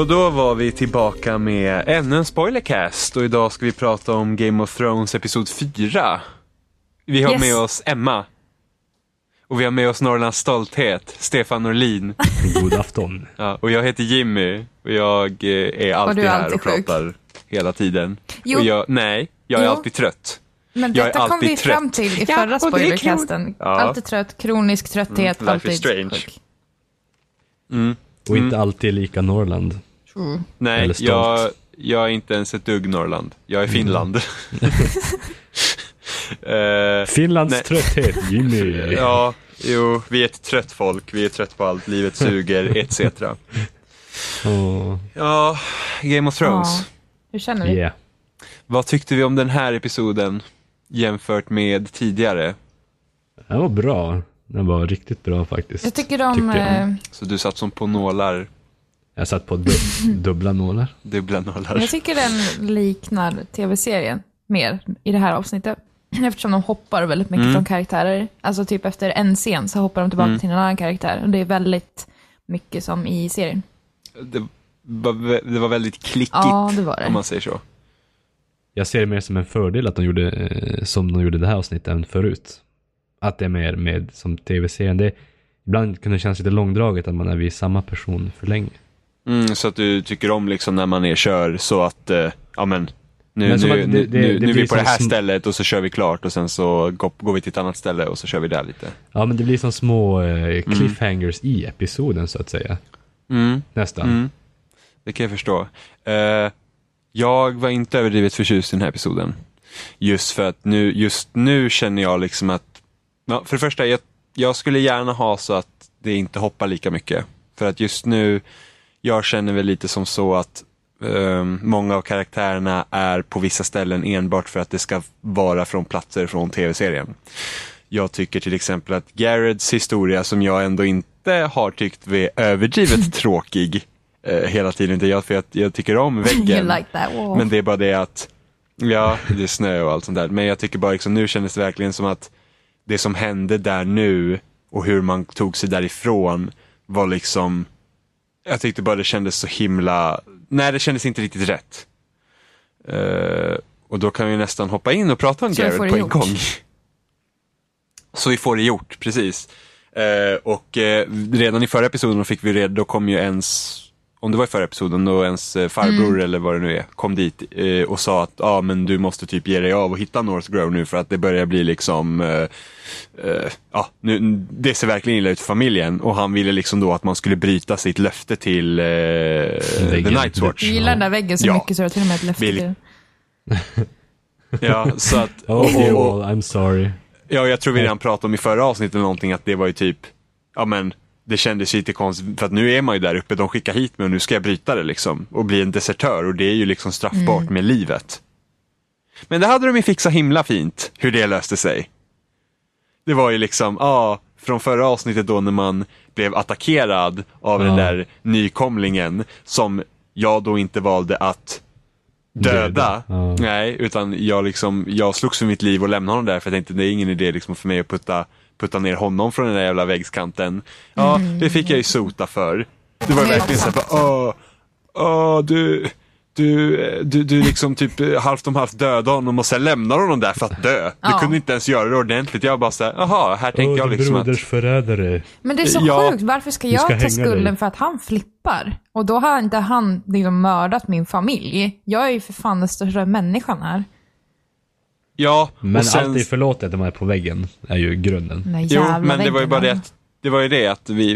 Och då var vi tillbaka med ännu en spoilercast och idag ska vi prata om Game of Thrones episod 4. Vi har Yes. med oss Emma. Och vi har med oss Norrlands stolthet, Stefan Norlin. God afton. Ja, och jag heter Jimmy och jag eh, är alltid är här alltid och sjuk. pratar hela tiden. Jo. Och jag, nej, jag är Jo. alltid trött. Men Jag är detta kom alltid vi trött. fram till i Ja, förra är spoilercasten. Ja. Alltid trött, kronisk trötthet, Mm, life is alltid strange. sjuk. Mm. Och inte alltid lika Norrland. True. Nej, jag, jag är inte ens ett dugg Norrland. Jag är Mm. Finland. Eh, Finlands Nej. trötthet, Jimmy. Ja, jo, vi är ett trött folk, vi är trött på allt, livet suger, etc. Åh, Ja, Game of Thrones. Ja. Hur känner du? yeah. Vad tyckte vi om den här episoden jämfört med tidigare? Den var bra. Den var riktigt bra faktiskt. Jag tycker de... Jag. eh, Så du satt som på nålar, Jag satt på du dubbla nålar. dubbla nålar. Jag tycker den liknar tv-serien mer i det här avsnittet. Eftersom de hoppar väldigt mycket Mm. från karaktärer. Alltså typ efter en scen så hoppar de tillbaka Mm. till en annan karaktär. Och det är väldigt mycket som i serien. Det var, det var väldigt klickigt, Ja, det var det. om man säger så. Jag ser det mer som en fördel att de gjorde eh, som de gjorde det här avsnittet än förut. Att det är mer med som tv-serien. Det, ibland kan det kännas lite långdraget att man är vid samma person för länge. Mm, så att du tycker om liksom när man är kör så att, eh, ja men, nu, Men nu, det- det- nu, det nu är vi på det här stället och så kör vi klart och sen så går, vi till ett annat ställe och så kör vi där lite. Ja men det blir som små eh, cliffhangers i episoden så att säga. Mm. Nästan. Mm. Det kan jag förstå. Eh, jag var inte överdrivet förtjust i den här episoden. Just för att nu, just nu känner jag liksom att, ja, för det första, jag, jag skulle gärna ha så att det inte hoppar lika mycket. För att just nu, jag känner väl lite som så att eh, många av karaktärerna är på vissa ställen enbart för att det ska vara från platser från tv-serien. Jag tycker till exempel att Garreds historia som jag ändå inte har tyckt var överdrivet tråkig eh, hela tiden, inte jag, för jag, jag tycker om väggen. like. Men det är bara det att, ja, det är snö och allt sånt där. Men jag tycker bara liksom, nu kändes det verkligen som att det som hände där nu och hur man tog sig därifrån var liksom, jag tyckte bara det kändes så himla, nej det kändes inte riktigt rätt. Eh, och då kan vi nästan hoppa in och prata om Garrett på en gjort. gång. Så vi får det gjort, precis. Eh, och eh, redan i förra episoden fick vi reda, då kom ju ens, om det var i förra episoden, då ens eh, farbror Mm. eller vad det nu är, kom dit eh, och sa att ja men du måste typ ge dig av och hitta North Grove nu för att det börjar bli liksom, eh, eh, ja, nu, det ser verkligen illa ut för familjen och han ville liksom då att man skulle bryta sitt löfte till eh, The. Night's Watch. Jag gillar den där väggen så Ja. mycket så jag har till och med ett löfte Bill- till. Ja, så att, Oh, och, och, all, I'm sorry. Ja, jag tror vi redan pratade om i förra avsnittet någonting att det var ju typ, ja men det kändes ju lite konstigt för att nu är man ju där uppe, de skickar hit mig och nu ska jag bryta det liksom och bli en desertör och det är ju liksom straffbart med livet. Men det hade de ju fixat himla fint, hur det löste sig. Det var ju liksom, ja, från förra avsnittet då när man blev attackerad av den Ja. där nykomlingen som jag då inte valde att döda. Döda, ja. Nej, utan jag, liksom, jag slogs för mitt liv och lämnade honom där för jag tänkte det är ingen idé liksom för mig att putta, putta ner honom från den där jävla väggskanten. Ja, det fick jag ju sota för. Det var Mm. verkligen så här, bara, åh, åh, du, du, du, du liksom typ eh, halvt om halvt döda honom och sen lämnar honom där för att dö. Du Ja. kunde inte ens göra det ordentligt. Jag bara såhär, jaha, här tänker Åh, jag liksom att... förrädare. Men det är så Ja. sjukt, varför ska Du ska jag ta skulden dig. för att han flippar? Och då har inte han liksom mördat min familj. Jag är ju för fan den största människan här. Ja, Men och sen... allt är förlåtet om man är på väggen, är ju grunden. Den där Jo, men det var ju bara det att det var ju det att vi,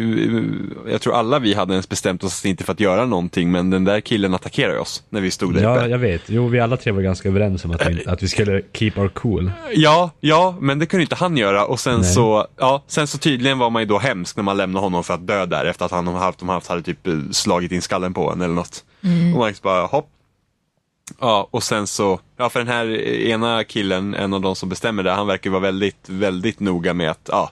jag tror alla vi hade ens bestämt oss inte för att göra någonting, men den där killen attackerade oss när vi stod där Ja, uppe. jag vet. Jo, vi alla tre var ganska överens om att vi, att vi skulle keep our cool. Ja, ja, men det kunde inte han göra och sen Nej. så, ja, sen så tydligen var man ju då hemsk när man lämnade honom för att dö där efter att han om halvt om halvt hade typ eh, slagit in skallen på en eller något. Och man liksom bara, hopp. Ja, och sen så, ja för den här ena killen, en av de som bestämmer det, han verkar vara väldigt, väldigt noga med att, ja,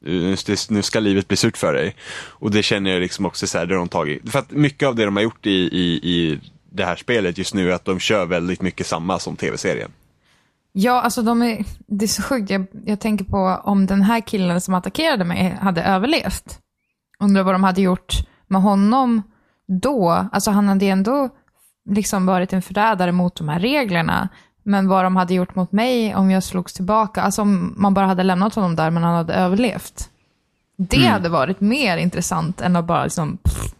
nu nu ska livet bli surt för dig. Och det känner jag liksom också så här, det har de tagit. För att mycket av det de har gjort i, i, i det här spelet just nu är att de kör väldigt mycket samma som tv-serien. Ja, alltså de är, det är så sjukt. Jag, jag tänker på om den här killen som attackerade mig hade överlevt. Undrar vad de hade gjort med honom då, alltså han hade ändå liksom varit en förrädare mot de här reglerna. Men vad de hade gjort mot mig om jag slogs tillbaka, alltså om man bara hade lämnat honom där men han hade överlevt. Det Mm. hade varit mer intressant än att bara liksom, pff,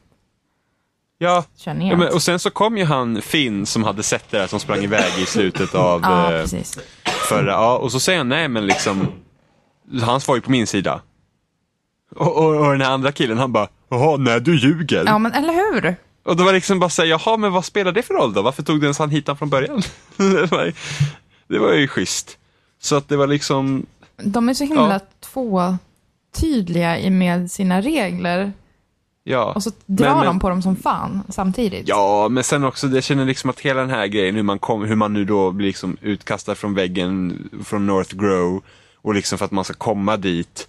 Ja, ja men, och sen så kom ju han Finn som hade sett det där som sprang iväg i slutet av Ja, eh, förra. Ja, och så säger han nej men liksom, han var ju på min sida. Och, och, och den här andra killen han bara, jaha nej du ljuger. Ja, men eller hur? Och det var liksom bara säga, jaha men vad spelar det för roll då? Varför tog du ens han hit från början? det, var, det var ju schysst. Så att det var liksom, De är så himla Ja. två tydliga med sina regler. ja. Och så drar Men- de men- på dem som fan samtidigt. Ja, men sen också, jag känner liksom att hela den här grejen, hur man, kom, hur man nu då blir liksom utkastad från väggen från North Grow och liksom för att man ska komma dit.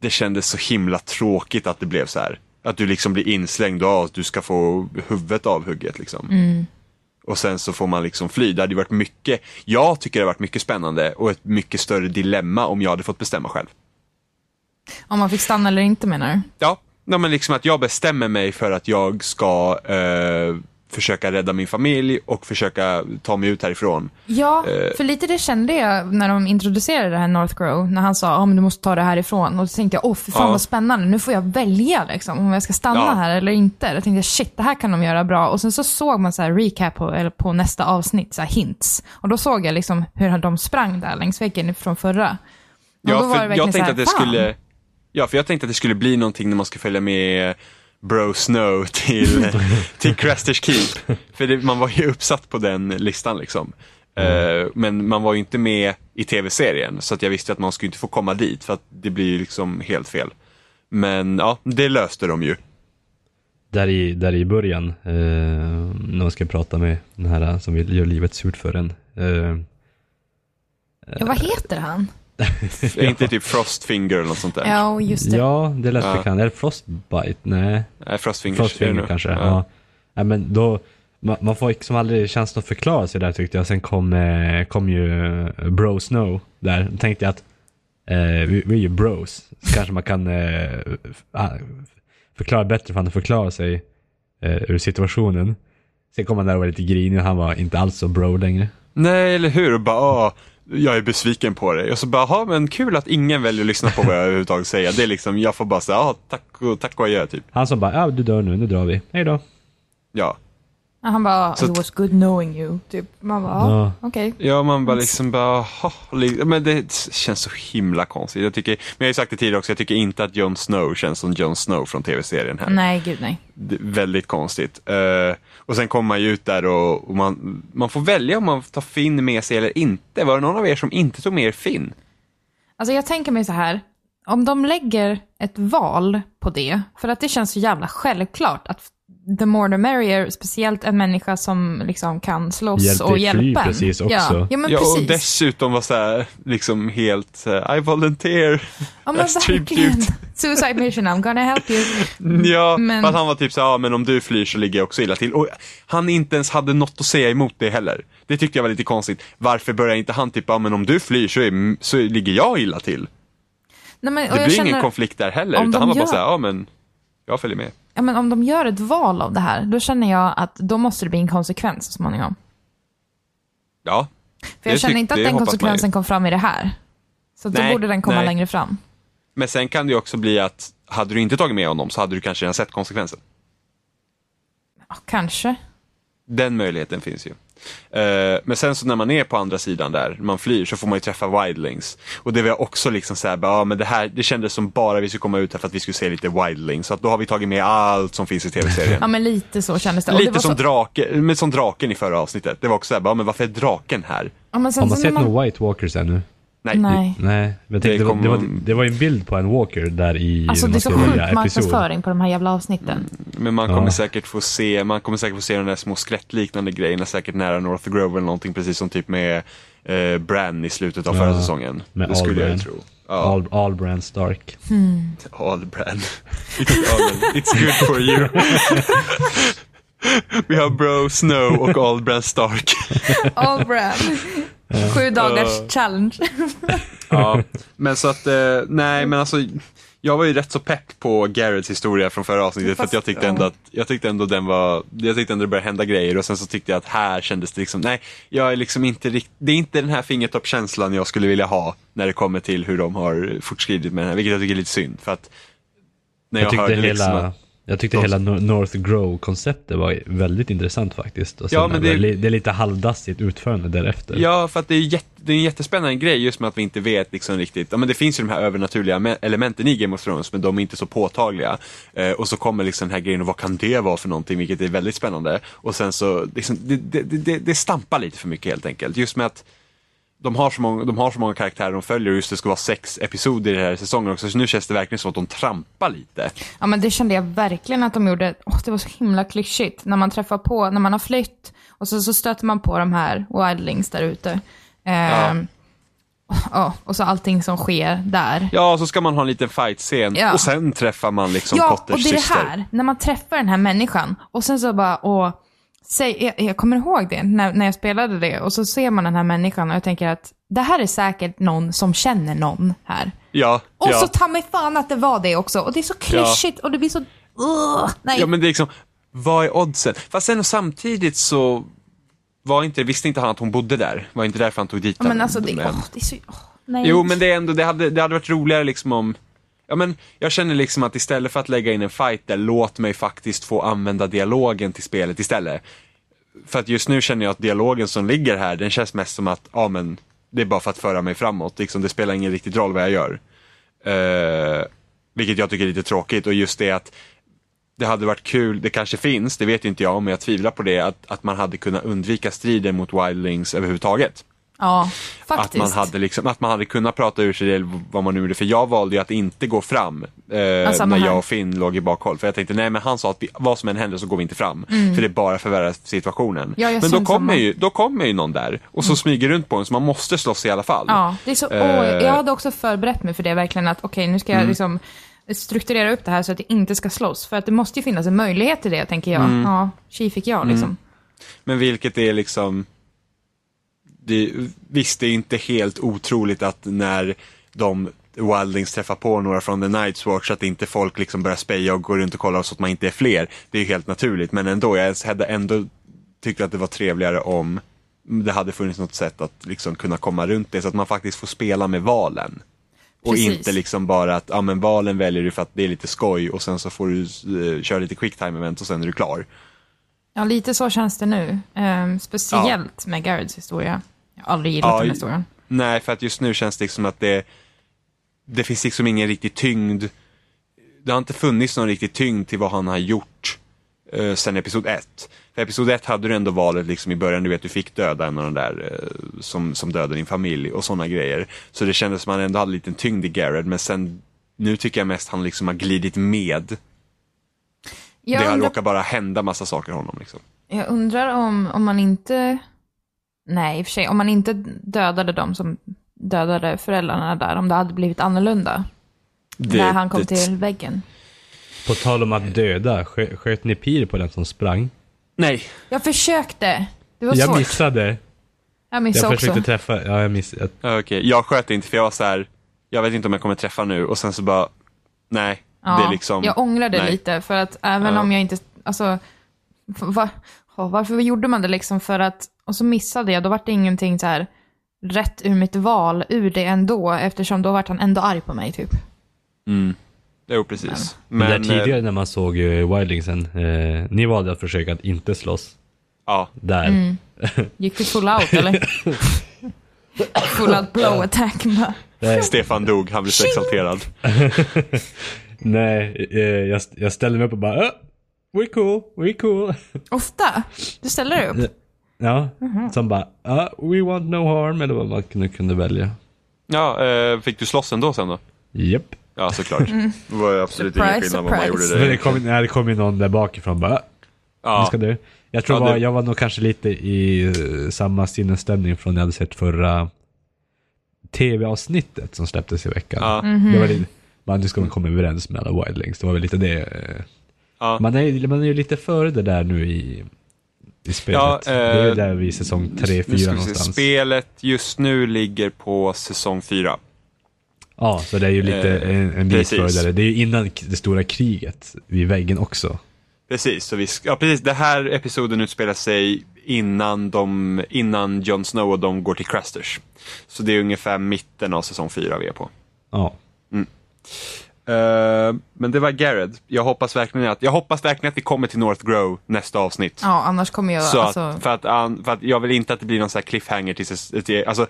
Det kändes så himla tråkigt att det blev så här. Att du liksom blir inslängd och att du ska få huvudet avhugget liksom. Mm. Och sen så får man liksom fly. Det hade varit mycket, jag tycker det har varit mycket spännande och ett mycket större dilemma om jag hade fått bestämma själv. Om man fick stanna eller inte menar du? Ja, ja men liksom att jag bestämmer mig för att jag ska eh, försöka rädda min familj och försöka ta mig ut härifrån. Ja, Eh. för lite det kände jag när de introducerade det här North Grow, när han sa att oh, du måste ta det härifrån. Och så tänkte jag, åh för fan Ja. vad spännande, nu får jag välja liksom, om jag ska stanna Ja. här eller inte. Jag tänkte, shit, det här kan de göra bra. Och sen så såg man så här recap på, eller på nästa avsnitt, så här hints. Och då såg jag liksom hur de sprang där längs väggen från förra. Och då Ja, för jag tänkte här, att det fan. skulle, ja, för jag tänkte att det skulle bli någonting när man ska följa med Bro Snow till, till Crasters Keep. För det, man var ju uppsatt på den listan liksom. Eh, men man var ju inte med i tv-serien, så att jag visste att man skulle inte få komma dit, för att det blir ju liksom helt fel. Men ja, det löste de ju. Där i, där i början, eh, när man ska prata med den här som vill göra livet surt för en. Eh, Ja, vad heter han? Är inte typ Frostfinger eller något sånt där? Ja, just det. ja, det lät Ja. bekant. Är det Frostbite? Nej, Nej, Frostfingers. Frostfinger kanske. Ja. Ja. Ja. men då, man, man får liksom aldrig chansen att förklara sig där tyckte jag. Sen kom, eh, kom ju eh, Bro Snow där. Då tänkte jag att eh, vi, vi är ju bros. Så kanske man kan eh, ah, förklara bättre för han att förklara sig eh, ur situationen. Sen kom han där och var lite grinig och han var inte alls så bro längre. Nej, eller hur? Och bara, "Åh, jag är besviken på dig. Och så bara, "Jaha, men kul att ingen väljer att lyssna på vad jag överhuvudtaget säger. Det är liksom, jag får bara säga, ja, tack och, tack och adjö, typ. Han som bara, ja du dör nu, nu drar vi. Hej då. Ja. Han bara, Så it was good knowing you. Typ. Man bara, ja, Ja. okej. Ja, man bara liksom bara, men det känns så himla konstigt. Jag tycker, men jag har ju sagt det tidigare också, jag tycker inte att Jon Snow känns som Jon Snow från tv-serien här. Nej, gud nej. Väldigt konstigt. Eh, och sen kommer man ju ut där och, och man, man får välja om man tar Finn med sig eller inte. Var det någon av er som inte tog med er Finn? Alltså jag tänker mig så här, om de lägger ett val på det, för att det känns så jävla självklart att the more the merrier, speciellt en människa som liksom kan slåss Hjälpte och fly hjälpa en. precis också. Ja, ja men ja, precis. och dessutom var så här, liksom helt, så här, I volunteer. ja, men verkligen. Suicide mission, I'm gonna help you. Ja, Men- att han var typ så ja men om du flyr så ligger jag också illa till. Och han inte ens hade något att säga emot det heller. Det tyckte jag var lite konstigt. Varför börjar inte han typ, ja men om du flyr så, är, så ligger jag illa till. Nej, men, och Det jag blir känner, ingen konflikt där heller. om Utan han var bara gör- så här, ja men jag följer med. Ja, men om de gör ett val av det här, då känner jag att då måste det bli en konsekvens så småningom. Ja. För jag känner inte att den konsekvensen kom fram i det här. Så då Nej, borde den komma nej. längre fram. Men sen kan det ju också bli att, hade du inte tagit med honom så hade du kanske redan sett konsekvensen. Ja, kanske. Den möjligheten finns ju. Eh, men sen så när man är på andra sidan där, man flyr, så får man ju träffa wildlings. Och det var också liksom så här, ja men det här, det kändes som bara vi skulle komma ut här för att vi skulle se lite wildlings. Så att då har vi tagit med allt som finns i tv-serien. Ja, men lite så kändes det. Och det Lite var som, så... drake, men som draken i förra avsnittet. Det var också så här, ja, men varför är draken här? Ja, men sen Har man sett några White Walkers ännu? Nej. Nej. Nej, men jag tänkte, Det var, det, var, det var ju en bild på en Walker där i Alltså det är man så ska sjuk välja episod. marknadsföring på de här jävla avsnitten. Men man kommer Ja. säkert få se, man kommer säkert få se de där små skelettliknande grejerna säkert nära North Grove eller någonting precis som typ med eh, Bran i slutet av Ja, förra säsongen. med det skulle jag All tro. Ja, All, all Brand Stark. all Bran. It's, men it's good for you. Vi har Bro Snow och Albran Stark. All brand. Sju dagars challenge. ja, men så att, eh, nej men alltså, jag var ju rätt så pepp på Garrets historia från förra avsnittet för att jag tyckte ändå att, jag tyckte ändå den var, jag tyckte ändå det började hända grejer och sen så tyckte jag att här kändes det liksom, nej, jag är liksom inte riktigt, det är inte den här fingertoppskänslan jag skulle vilja ha när det kommer till hur de har fortskridit med den här, vilket jag tycker är lite synd för att när jag, Jag tyckte hörde hela, liksom att, jag tyckte hela Nor- North Grow-konceptet var väldigt intressant faktiskt. Och sen Ja, men det- det är lite halvdassigt utförande därefter. Ja, för att det är, jätte, det är en jättespännande grej just med att vi inte vet liksom riktigt, ja men det finns ju de här övernaturliga me- elementen i Game of Thrones men de är inte så påtagliga. Eh, och så kommer liksom den här grejen och vad kan det vara för någonting vilket är väldigt spännande. Och sen så, liksom, det, det, det, det stampar lite för mycket helt enkelt. Just med att de har, så många, de har så många karaktärer de följer och just det ska vara sex episoder i den här säsongen också så nu känns det verkligen som att de trampar lite. Ja men det kände jag verkligen att de gjorde. Åh, det var så himla klyschigt. När man träffar på, när man har flytt och så, så stöter man på de här wildlings där ute. Ehm, ja, och så allting som sker där. Ja, så ska man ha en liten fight-scen Ja. och sen träffar man liksom Ja, Potters och det är det syster. här, när man träffar den här människan och sen så bara, åh, säg, jag, jag kommer ihåg det när, när jag spelade det och så ser man den här människan och jag tänker att det här är säkert någon som känner någon här. Ja, Och ja. så ta mig fan att det var det också. Och det är så klyschigt och det blir så, Ugh, nej. Ja men det är liksom, vad är oddsen? Fast sen och samtidigt så var inte, visste inte han att hon bodde där? Var inte därför han tog dit Ja, men henne? alltså det, Men- åh, det är så, åh, nej. Jo men det är ändå, det hade, det hade varit roligare liksom om Ja men jag känner liksom att istället för att lägga in en fight där, låt mig faktiskt få använda dialogen till spelet istället. För att just nu känner jag att dialogen som ligger här, den känns mest som att, ja men, det är bara för att föra mig framåt, liksom, det spelar ingen riktigt roll vad jag gör. Uh, vilket jag tycker är lite tråkigt och just det att det hade varit kul, det kanske finns, det vet inte jag, men jag tvivlar på det, att, att man hade kunnat undvika striden mot wildlings överhuvudtaget. Ja, Att faktiskt. man, hade liksom, att man hade kunnat prata ur sig det, vad man nu gjorde. För jag valde ju att inte gå fram eh, när här. jag och Finn låg i bakhåll. För jag tänkte, nej men han sa att vi, vad som än händer så går vi inte fram. För det bara förvärrar situationen. Mm. Ja, men då kommer. Mm. ju, då kommer ju någon där och så smyger runt på en så man måste slåss i alla fall. Ja, det är så, Eh. jag hade också förberett mig för det verkligen att okej, nu ska jag Mm. liksom strukturera upp det här så att det inte ska slåss. För att det måste ju finnas en möjlighet till det, tänker jag. Mm. Ja, tji fick jag liksom. Men vilket är liksom, det, visst det är inte helt otroligt att när de Wildlings träffar på några från The Night's Watch att inte folk liksom börjar speja och går runt och kollar så att man inte är fler. Det är ju helt naturligt men ändå, jag hade ändå tyckt att det var trevligare om det hade funnits något sätt att liksom kunna komma runt det så att man faktiskt får spela med valen. Och Precis. inte liksom bara att, ja men valen väljer du för att det är lite skoj och sen så får du eh, köra lite quicktime event och sen är du klar. Ja, lite så känns det nu. Ehm, speciellt med Garrets historia. Jag har aldrig gillat Ja, den historien. Nej, för att just nu känns det som att det, det finns liksom ingen riktig tyngd. Det har inte funnits någon riktig tyngd till vad han har gjort eh, sen episod 1. För episod 1 hade du ändå valet liksom i början, du vet du fick döda en av de där eh, som, som dödade din familj och sådana grejer. Så det kändes som att han ändå hade en liten tyngd i Garrett, men sen nu tycker jag mest han liksom har glidit med. Jag det har undrar, råkar bara hända massa saker honom liksom. jag undrar om, om man inte... Nej, i och för sig, om man inte dödade dem som dödade föräldrarna där, om det hade blivit annorlunda. Det, när han kom det- till väggen. På tal om att döda, skö, sköt ni pir på den som sprang? Nej, Jag försökte. Det var Jag svårt. missade. Jag missade Jag försökte också. träffa, ja jag missade. Okej, jag sköt inte för jag var så här. jag vet inte om jag kommer träffa nu och sen så bara, nej, Ja, det liksom. Jag ångrade nej. lite för att även Ja. om jag inte, alltså, var, ja, varför gjorde man det liksom för att, och så missade jag, då var det ingenting så här rätt ur mitt val ur det ändå, eftersom då vart han ändå arg på mig typ. Mm. Jo, precis. Men, Men, där eh, tidigare när man såg uh, Wildlingsen, eh, ni valde att försöka att inte slåss. ja, Där. Mm. Gick du full out eller? full out blow attack bara. Stefan dog, han blev så exalterad. nej eh, jag, jag ställde mig upp och bara uh, We're cool, we're cool. Ofta? Du ställer dig upp? Ja, Mhm. som bara uh, We want no harm, eller vad man kunde, kunde välja. Ja, eh, fick du slåss ändå sen då? Japp. Ja, såklart. Det var absolut ingen Surprise, skillnad vad man gjorde Men det det. kom, nej, det kom ju någon där bakifrån bara "Ah, Nu Ja, ska du. Jag tror Ja, var, jag var nog kanske lite i eh, samma sinnesstämning från när jag hade sett förra tv-avsnittet som släpptes i veckan. ja, Mhm. Det var lite, man, nu ska man komma överens med alla wildlings. Det var väl lite det. eh, Ja. Man är, man är ju lite före det där nu i, i spelet. Ja, det är eh, där vid säsong 3, Nu 4 ska vi se. någonstans. Spelet just nu ligger på säsong 4. Ja, så det är ju lite Eh, en, en bit före där. Det är ju innan det stora kriget vid väggen också. Precis, så vi, ja, precis. Det här episoden utspelar sig innan, de, innan Jon Snow och de går till Crasters. Så det är ungefär mitten av säsong 4 vi är på. Ja. Eh, men det var Garrett. Jag hoppas verkligen att, jag hoppas verkligen att vi kommer till North Grove nästa avsnitt. Ja, annars kommer jag... Så alltså, att, för, att, an- för att jag vill inte att det blir någon sån här cliffhanger till, till alltså,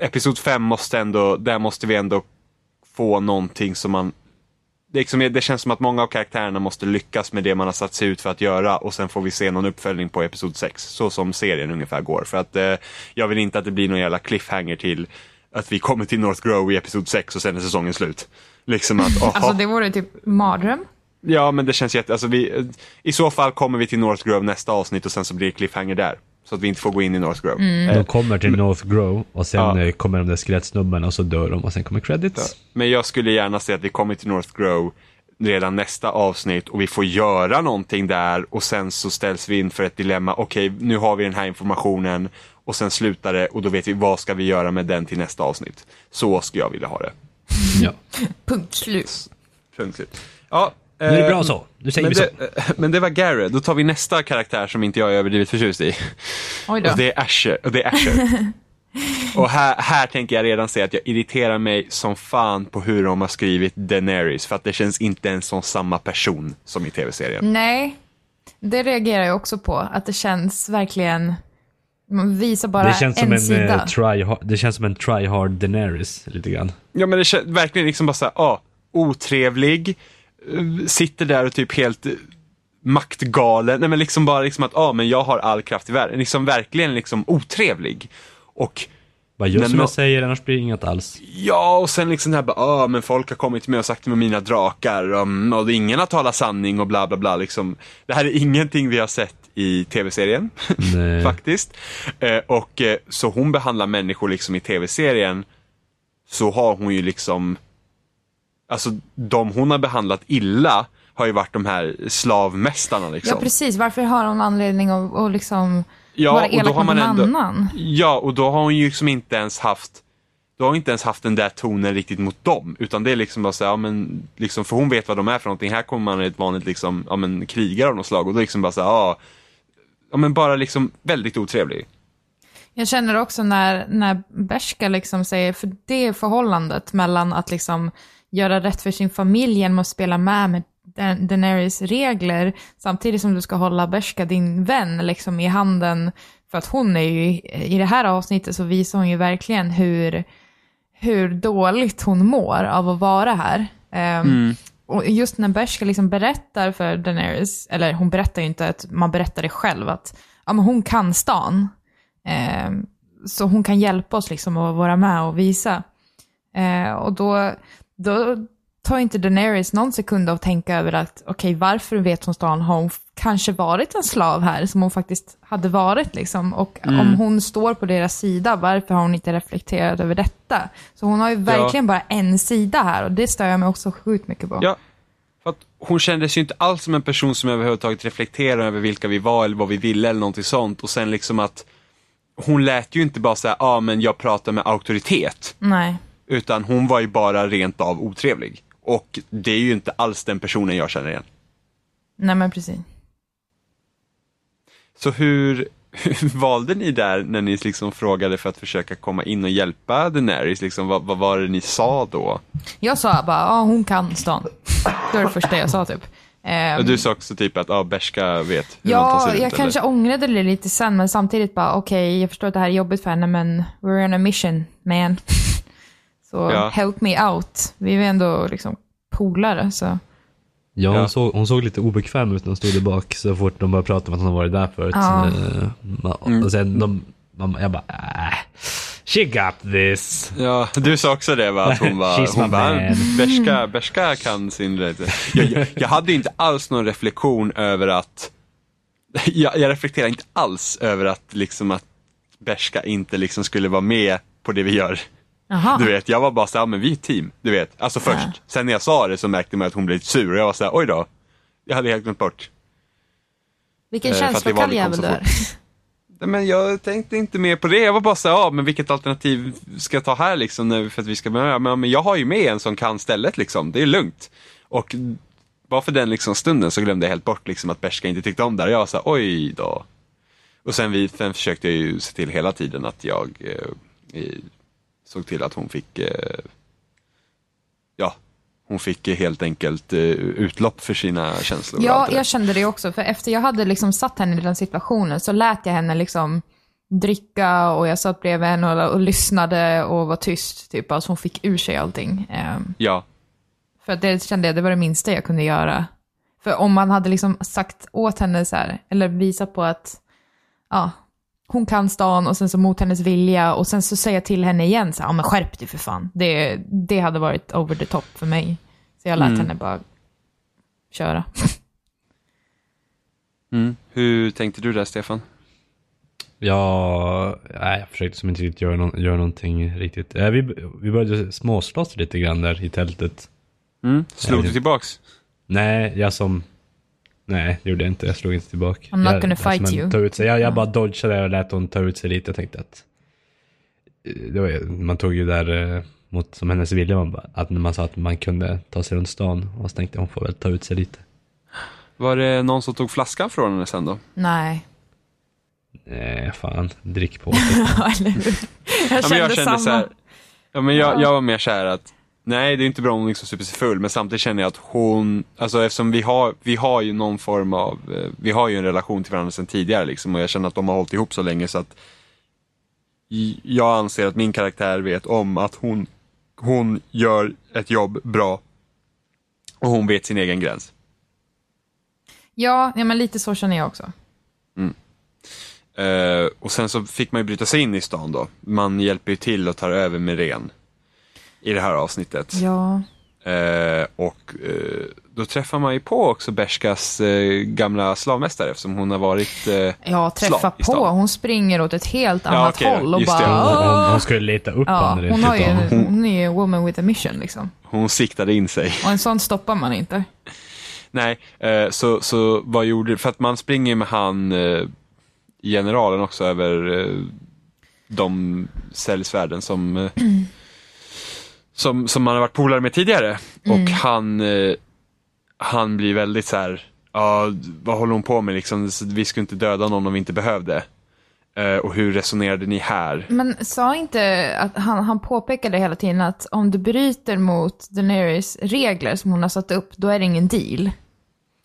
Episod 5 måste ändå, där måste vi ändå få någonting som man det, liksom, det känns som att många av karaktärerna måste lyckas med det man har satt sig ut för att göra och sen får vi se någon uppföljning på Episod 6. Så som serien ungefär går. För att eh, jag vill inte att det blir någon jävla cliffhanger till att vi kommer till North Grove i Episod 6 och sen är säsongen slut. Liksom att, aha. alltså det vore typ mardröm. Ja, men det känns jätte... Alltså vi, I så fall kommer vi till North Grove nästa avsnitt och sen så blir det cliffhanger där. Så att vi inte får gå in i North Grove. Eh, De kommer till North Grove och sen Ja. eh, kommer de där skelettsnubbarna och så dör de och sen kommer credits. Men jag skulle gärna se att vi kommer till North Grove redan nästa avsnitt och vi får göra någonting där och sen så ställs vi inför ett dilemma. Okej, nu har vi den här informationen och sen slutar det och då vet vi vad ska vi göra med den till nästa avsnitt. Så skulle jag vilja ha det. Ja. Punkt slut. Punkt slut. Ja, Nu är det eh, bra så. Nu säger Men vi så. det, men det var Garrett. Då tar vi nästa karaktär som inte jag är överdrivet förtjust i. Oj då. Och det är Asher. Och, det är Asher. och här, här tänker jag redan säga att jag irriterar mig som fan på hur de har skrivit Daenerys. För att det känns inte ens som samma person som i tv-serien. Nej, det reagerar jag också på. Att det känns verkligen... Man visar bara Det känns som en, en, sida. eh, try, det känns som en try hard Daenerys lite grann. Ja men det känns verkligen liksom bara såhär, ah, otrevlig, eh, sitter där och typ helt eh, maktgalen. Nej men liksom bara liksom att, ah men jag har all kraft i världen. Liksom verkligen liksom otrevlig. Och Bara gör som jag säger, annars blir det inget alls. Ja, och sen liksom det här bara, ah, men folk har kommit till mig och sagt med mina drakar um, och ingen har talat sanning och bla bla bla. Liksom. Det här är ingenting vi har sett i tv-serien, faktiskt. Eh, och eh, så hon behandlar människor liksom i tv-serien, så har hon ju liksom, alltså de hon har behandlat illa har ju varit de här slavmästarna liksom. Ja, precis. Varför har hon anledning att, att liksom Ja, vara och då elak har mot någon ändå- annan? Ja, och då har hon ju liksom inte ens haft då har inte ens haft den där tonen riktigt mot dem. Utan det är liksom bara så här, ja men, liksom, för hon vet vad de är för någonting. Här kommer man ett vanligt liksom, ja men krigare av något slag. Och då liksom bara så här, ja, ja men bara liksom väldigt otrevlig. Jag känner också när, när Bershka liksom säger, för det förhållandet mellan att liksom göra rätt för sin familj genom att spela med med Da- Daenerys regler, samtidigt som du ska hålla Bershka, din vän, liksom i handen. För att hon är ju, i det här avsnittet så visar hon ju verkligen hur, hur dåligt hon mår av att vara här. Ehm, och just när Bershka liksom berättar för Daenerys, eller hon berättar ju inte, att man berättar det själv, att ja, men hon kan stan. Eh, så hon kan hjälpa oss liksom att vara med och visa. Eh, och då, då tar inte Daenerys någon sekund att tänka över att okej, varför vet hon stan? Har hon kanske varit en slav här som hon faktiskt hade varit liksom? Och om hon står på deras sida, varför har hon inte reflekterat över detta? Så hon har ju verkligen bara en sida här och det stör jag mig också sjukt mycket på. Ja, för att hon kändes ju inte alls som en person som överhuvudtaget reflekterade över vilka vi var eller vad vi ville eller någonting sånt. Och sen liksom att hon lät ju inte bara säga, ja ah, men jag pratar med auktoritet. Nej. Utan hon var ju bara rent av otrevlig. Och det är ju inte alls den personen jag känner igen. Nej men precis. Så hur, hur valde ni där när ni liksom frågade för att försöka komma in och hjälpa Daenerys? Liksom, vad, vad var det ni sa då? Jag sa bara, ja hon kan stan. Det var det första jag sa typ. Ehm, Och du sa också typ att ah, Bershka vet hur man tar Ja, sig jag ut, kanske eller? ångrade det lite sen, men samtidigt bara okej, jag förstår att det här är jobbigt för henne, men we're on a mission, man. Så Ja. help me out. Vi är ju ändå liksom polare, så. Ja, hon, Ja. Såg, hon såg lite obekväm ut när hon stod där bak så fort de började prata om att hon har varit där förut. Ja. Eh, Mm. Och sen de, man, jag bara, äh, she got this. Ja, du sa också det va? Att hon var, She's hon bara, Bershka kan sin... jag, jag, jag hade inte alls någon reflektion över att... Jag, jag reflekterar inte alls över att liksom att Bershka inte liksom skulle vara med på det vi gör. Jaha. Du vet, jag var bara så här, ja, men vi är ett team. Du vet, alltså först. Sen när jag sa det så märkte man att hon blev lite sur och jag var så här, oj då. Jag hade helt glömt bort. Vilken Eh, känslokall jävel du är. Men jag tänkte inte mer på det. Jag var bara så här, ja, men vilket alternativ ska jag ta här liksom när, för att vi ska börja? Men, men jag har ju med en som kan stället liksom. Det är lugnt. Och bara för den liksom stunden så glömde jag helt bort liksom att Berska inte tyckte om det. Jag var så här, oj då. Och sen, vi, sen försökte jag ju se till hela tiden att jag eh, såg till att hon fick eh, ja, hon fick eh, helt enkelt eh, utlopp för sina känslor. Ja, jag kände det också. För efter jag hade liksom satt henne i den situationen så lät jag henne liksom dricka och jag satt bredvid henne och, och lyssnade och var tyst. Typ, alltså hon fick ur sig allting. Ehm, ja, för det kände jag, det var det minsta jag kunde göra. För om man hade liksom sagt åt henne så här, eller visat på att ja, hon kan stan och sen så mot hennes vilja och sen så säga till henne igen så ja men skärp dig för fan. Det, det hade varit over the top för mig. Så jag lät Mm. henne bara köra. mm. Hur tänkte du där Stefan? Ja, nej, jag försökte som inte riktigt göra, någon, göra någonting riktigt. Eh, vi, vi började småslåss lite grann där i tältet. Mm. Slog Ja, du tillbaks? Nej, jag som... Nej, det gjorde jag inte. Jag slog inte tillbaka. I'm not jag, gonna fight men you. Ut sig. Jag, jag bara dodgade och lät hon ta ut sig lite. Jag tänkte att... eh, Det var, ju- man tog ju där eh, mot som hennes vilja. Man bara, att när man sa att man kunde ta sig runt stan. Och så tänkte jag hon får väl ta ut sig lite. Var det någon som tog flaskan från henne sen då? Nej. Nej, fan. Drick på. Ja, hur? Jag Ja, kände, men jag kände samma. så här, ja, men jag, Ja. jag var mer så här att Nej, det är inte bra om hon liksom super sig full, men samtidigt känner jag att hon, alltså eftersom vi har, vi har ju någon form av, eh, vi har ju en relation till varandra sedan tidigare liksom och jag känner att de har hållit ihop så länge så att jag anser att min karaktär vet om att hon, hon gör ett jobb bra och hon vet sin egen gräns. Ja, ja, men lite så känner jag också. Eh, och sen så fick man ju bryta sig in i stan då. Man hjälper ju till och tar över med ren i det här avsnittet. Ja. Eh, och eh, då träffar man ju på också Berskas eh, gamla slavmästare eftersom hon har varit... Eh, Ja, träffa på. stan. Hon springer åt ett helt Ja, annat okej då. håll och Just det. bara... Hon, hon, hon skulle leta upp Ja, honom hon, har ju, utav. hon är ju woman with a mission liksom. hon siktade in sig. Och en sån stoppar man inte. Nej, eh, så, så vad gjorde... För att man springer med han, eh, generalen också över eh, de säljsvärden som, eh, som, som man har varit polare med tidigare. Och han, eh, han blir väldigt så här, ja, vad håller hon på med liksom? Vi skulle inte döda någon om vi inte behövde. Eh, och hur resonerade ni här? Men sa inte att han, han påpekade hela tiden att om du bryter mot Daenerys regler som hon har satt upp, då är det ingen deal.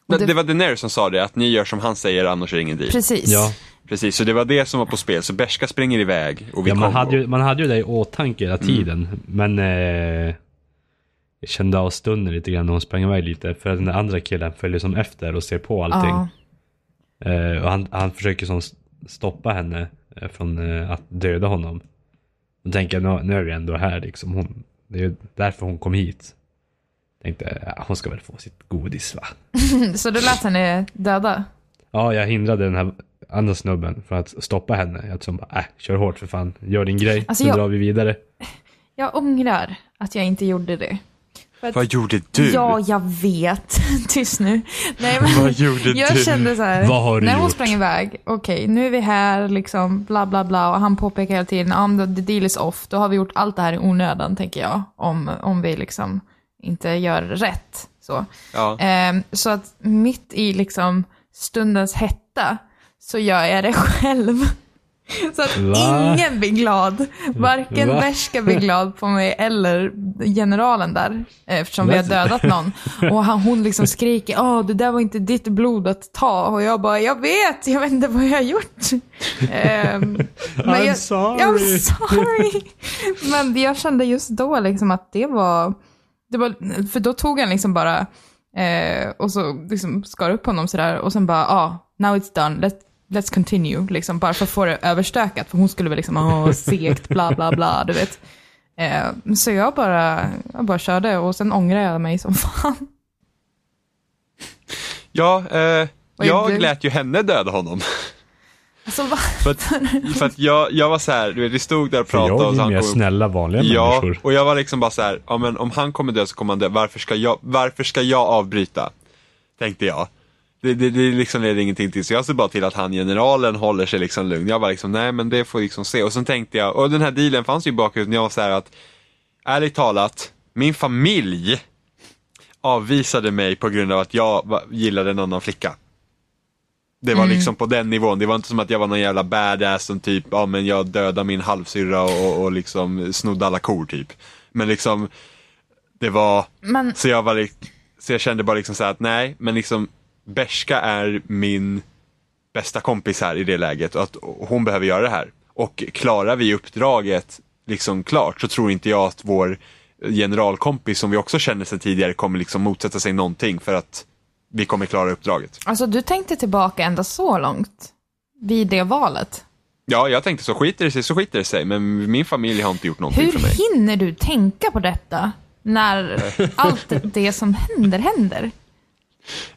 Det, det- var Daenerys som sa det, att ni gör som han säger annars är det ingen deal. Precis. Ja, Precis, så det var det som var på spel. Så Berska springer iväg och vi ja man, hade ju, man hade ju det i åtanke hela Mm. tiden. Men eh, jag kände av stunden lite grann när hon sprang iväg lite. För den andra killen följer som efter och ser på allting. Ja. Eh, och han, han försöker som stoppa henne eh, från eh, att döda honom. Då tänker jag, nu, nu är vi ändå här liksom. Hon, det är ju därför hon kom hit. Tänkte, ja, hon ska väl få sitt godis va? Så du lät henne döda? Ja, jag hindrade den här andra snubben för att stoppa henne. Jag som bara, äh, kör hårt för fan. Gör din grej, Alltså, nu jag- drar vi vidare. Jag ångrar att jag inte gjorde det. Att, Vad gjorde du? Ja, jag vet. Tyst nu. Nej, men Vad gjorde jag du? kände så här. Vad har du när hon gjort? sprang iväg, okej, nu är vi här, liksom, bla bla bla. Och han påpekar hela tiden, ja, men the deal is off. Då har vi gjort allt det här i onödan, tänker jag. Om, om vi liksom inte gör rätt. Så. Ja. Ehm, så att mitt i liksom stundens hetta så gör jag det själv. Så att Va? ingen blir glad. Varken Va? Berska blir glad på mig eller generalen där. Eftersom vi har dödat någon. Och han, hon liksom skriker, åh det där var inte ditt blod att ta. Och jag bara, jag vet, jag vet inte vad jag har gjort. Men I'm jag, sorry. I'm sorry. Men jag kände just då liksom att det var, det var för då tog han liksom bara eh, och så liksom skar upp honom sådär och sen bara, ja, ah, now it's done, Let, let's continue, liksom bara för att få det överstökat. För hon skulle väl liksom, åh, segt, bla bla bla, du vet. Eh, så jag bara, jag bara körde och sen ångrade jag mig som fan. Ja, eh, gjorde du? jag lät ju henne döda honom. Alltså, va? För att, för att jag, jag var så här, du vet, vi stod där och För pratade jag och är kom upp. snälla vanliga Ja, människor. och jag var liksom bara så här, ja men om han kommer dö så kommer han dö, varför ska jag, varför ska jag avbryta? tänkte jag. Det, det, det liksom leder ingenting till, så jag ser bara till att han generalen håller sig liksom lugn. Jag var liksom, nej men det får liksom se. Och sen tänkte jag, och den här dealen fanns ju i när jag var så här att, ärligt talat, min familj avvisade mig på grund av att jag gillade en annan flicka. Det var liksom på den nivån, det var inte som att jag var någon jävla badass som typ, ja men jag dödade min halvsyrra och, och liksom snodde alla kor typ. Men liksom, det var, Men så jag var lik- så jag kände bara liksom så här att nej, men liksom Berska är min bästa kompis här i det läget och att hon behöver göra det här. Och klarar vi uppdraget liksom klart så tror inte jag att vår generalkompis som vi också känner sedan tidigare kommer liksom motsätta sig någonting för att vi kommer klara uppdraget. alltså du tänkte tillbaka ända så långt vid det valet. Ja, jag tänkte så skiter det sig så skiter det sig, men min familj har inte gjort någonting Hur för mig. hinner du tänka på detta när allt det som händer händer?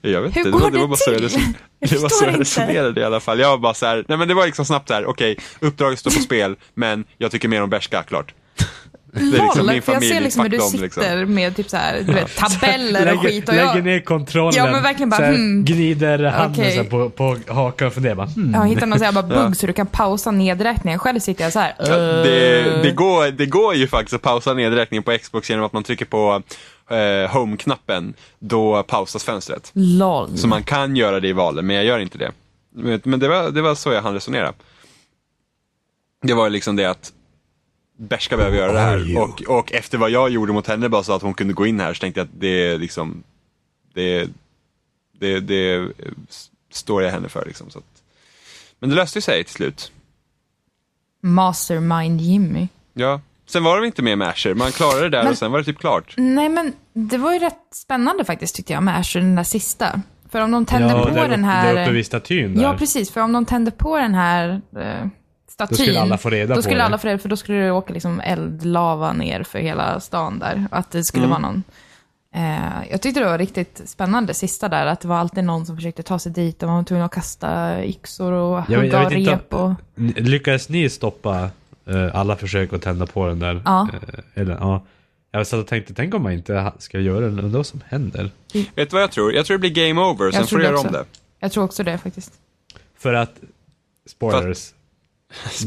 Jag vet Hur inte, det går var, det var det bara så jag, Jag det var så jag resonerade i alla fall. Jag var bara så här, nej men det var liksom snabbt där, okej, uppdraget står på spel, men jag tycker mer om Berska, klart. Det är liksom Noll, min för jag familj, ser liksom hur du dem, sitter liksom. med typ så här, du vet, tabeller och skit. Och lägger jag, ner kontrollen. Ja, men verkligen bara, så här, hmm. Gnider handen så här på, på hakan och funderar bara, hmm. jag hittar någon sån här bara bugg så du kan pausa nedräkningen. Själv sitter jag så här. Ja, det, "Äh." det, går, det går ju faktiskt att pausa nedräkningen på Xbox genom att man trycker på eh, home-knappen. Då pausas fönstret. LOL. Så man kan göra det i valen, men jag gör inte det. Men det var, det var så jag hann resonera. Det var liksom det att Berska behöver göra det här. Och, och efter vad jag gjorde mot henne bara så att hon kunde gå in här så tänkte jag att det är liksom, det, det, det står jag henne för liksom. Så att, men det löste ju sig till slut. Mastermind Jimmy. Ja. Sen var det inte mer med Asher, man klarade det där Men- och sen var det typ klart. Nej, men det var ju rätt spännande faktiskt tyckte jag med Asher, den där sista. För om de tände ja, på där, den Där här... uppe vid statyn där. Ja, precis. För om de tände på den här eh, statyn. Då skulle alla få reda då på skulle det. alla få reda för då skulle det åka liksom eldlava ner för hela stan där. Att det skulle Mm. vara någon... Eh, jag tyckte det var riktigt spännande sista där, att det var alltid någon som försökte ta sig dit och man var tvungen att kasta yxor och hugga rep och... Lyckades ni stoppa alla försök att tända på den där? Ja. Eh, eller, ja. Jag satt och tänkte, tänk om man inte ska göra det, undrar vad som händer? Vet du vad jag tror? Jag tror det blir game over, sen tror får du göra om det. Jag tror också det faktiskt. För att, spoilers,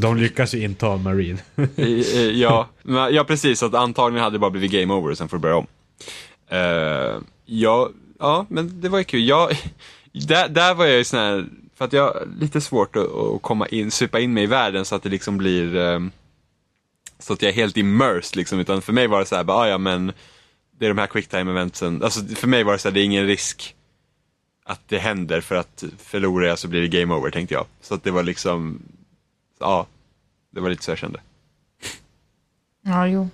de lyckas ju inta Marine. Ja, men- ja, precis. Att antagligen hade det bara blivit game over sen får du börja om. Eh, ja, ja, men det var ju kul. Jag, där, där var jag ju sån här, för att jag har lite svårt att, att komma in, supa in mig i världen så att det liksom blir ehm, så att jag är helt immersed liksom. Utan för mig var det så här, bara, ah, ja men det är de här quicktime eventsen. Alltså för mig var det så här, det är ingen risk att det händer för att förlorar jag så blir det game over tänkte jag. Så att det var liksom, ja, det var lite så jag kände. Ja, jo.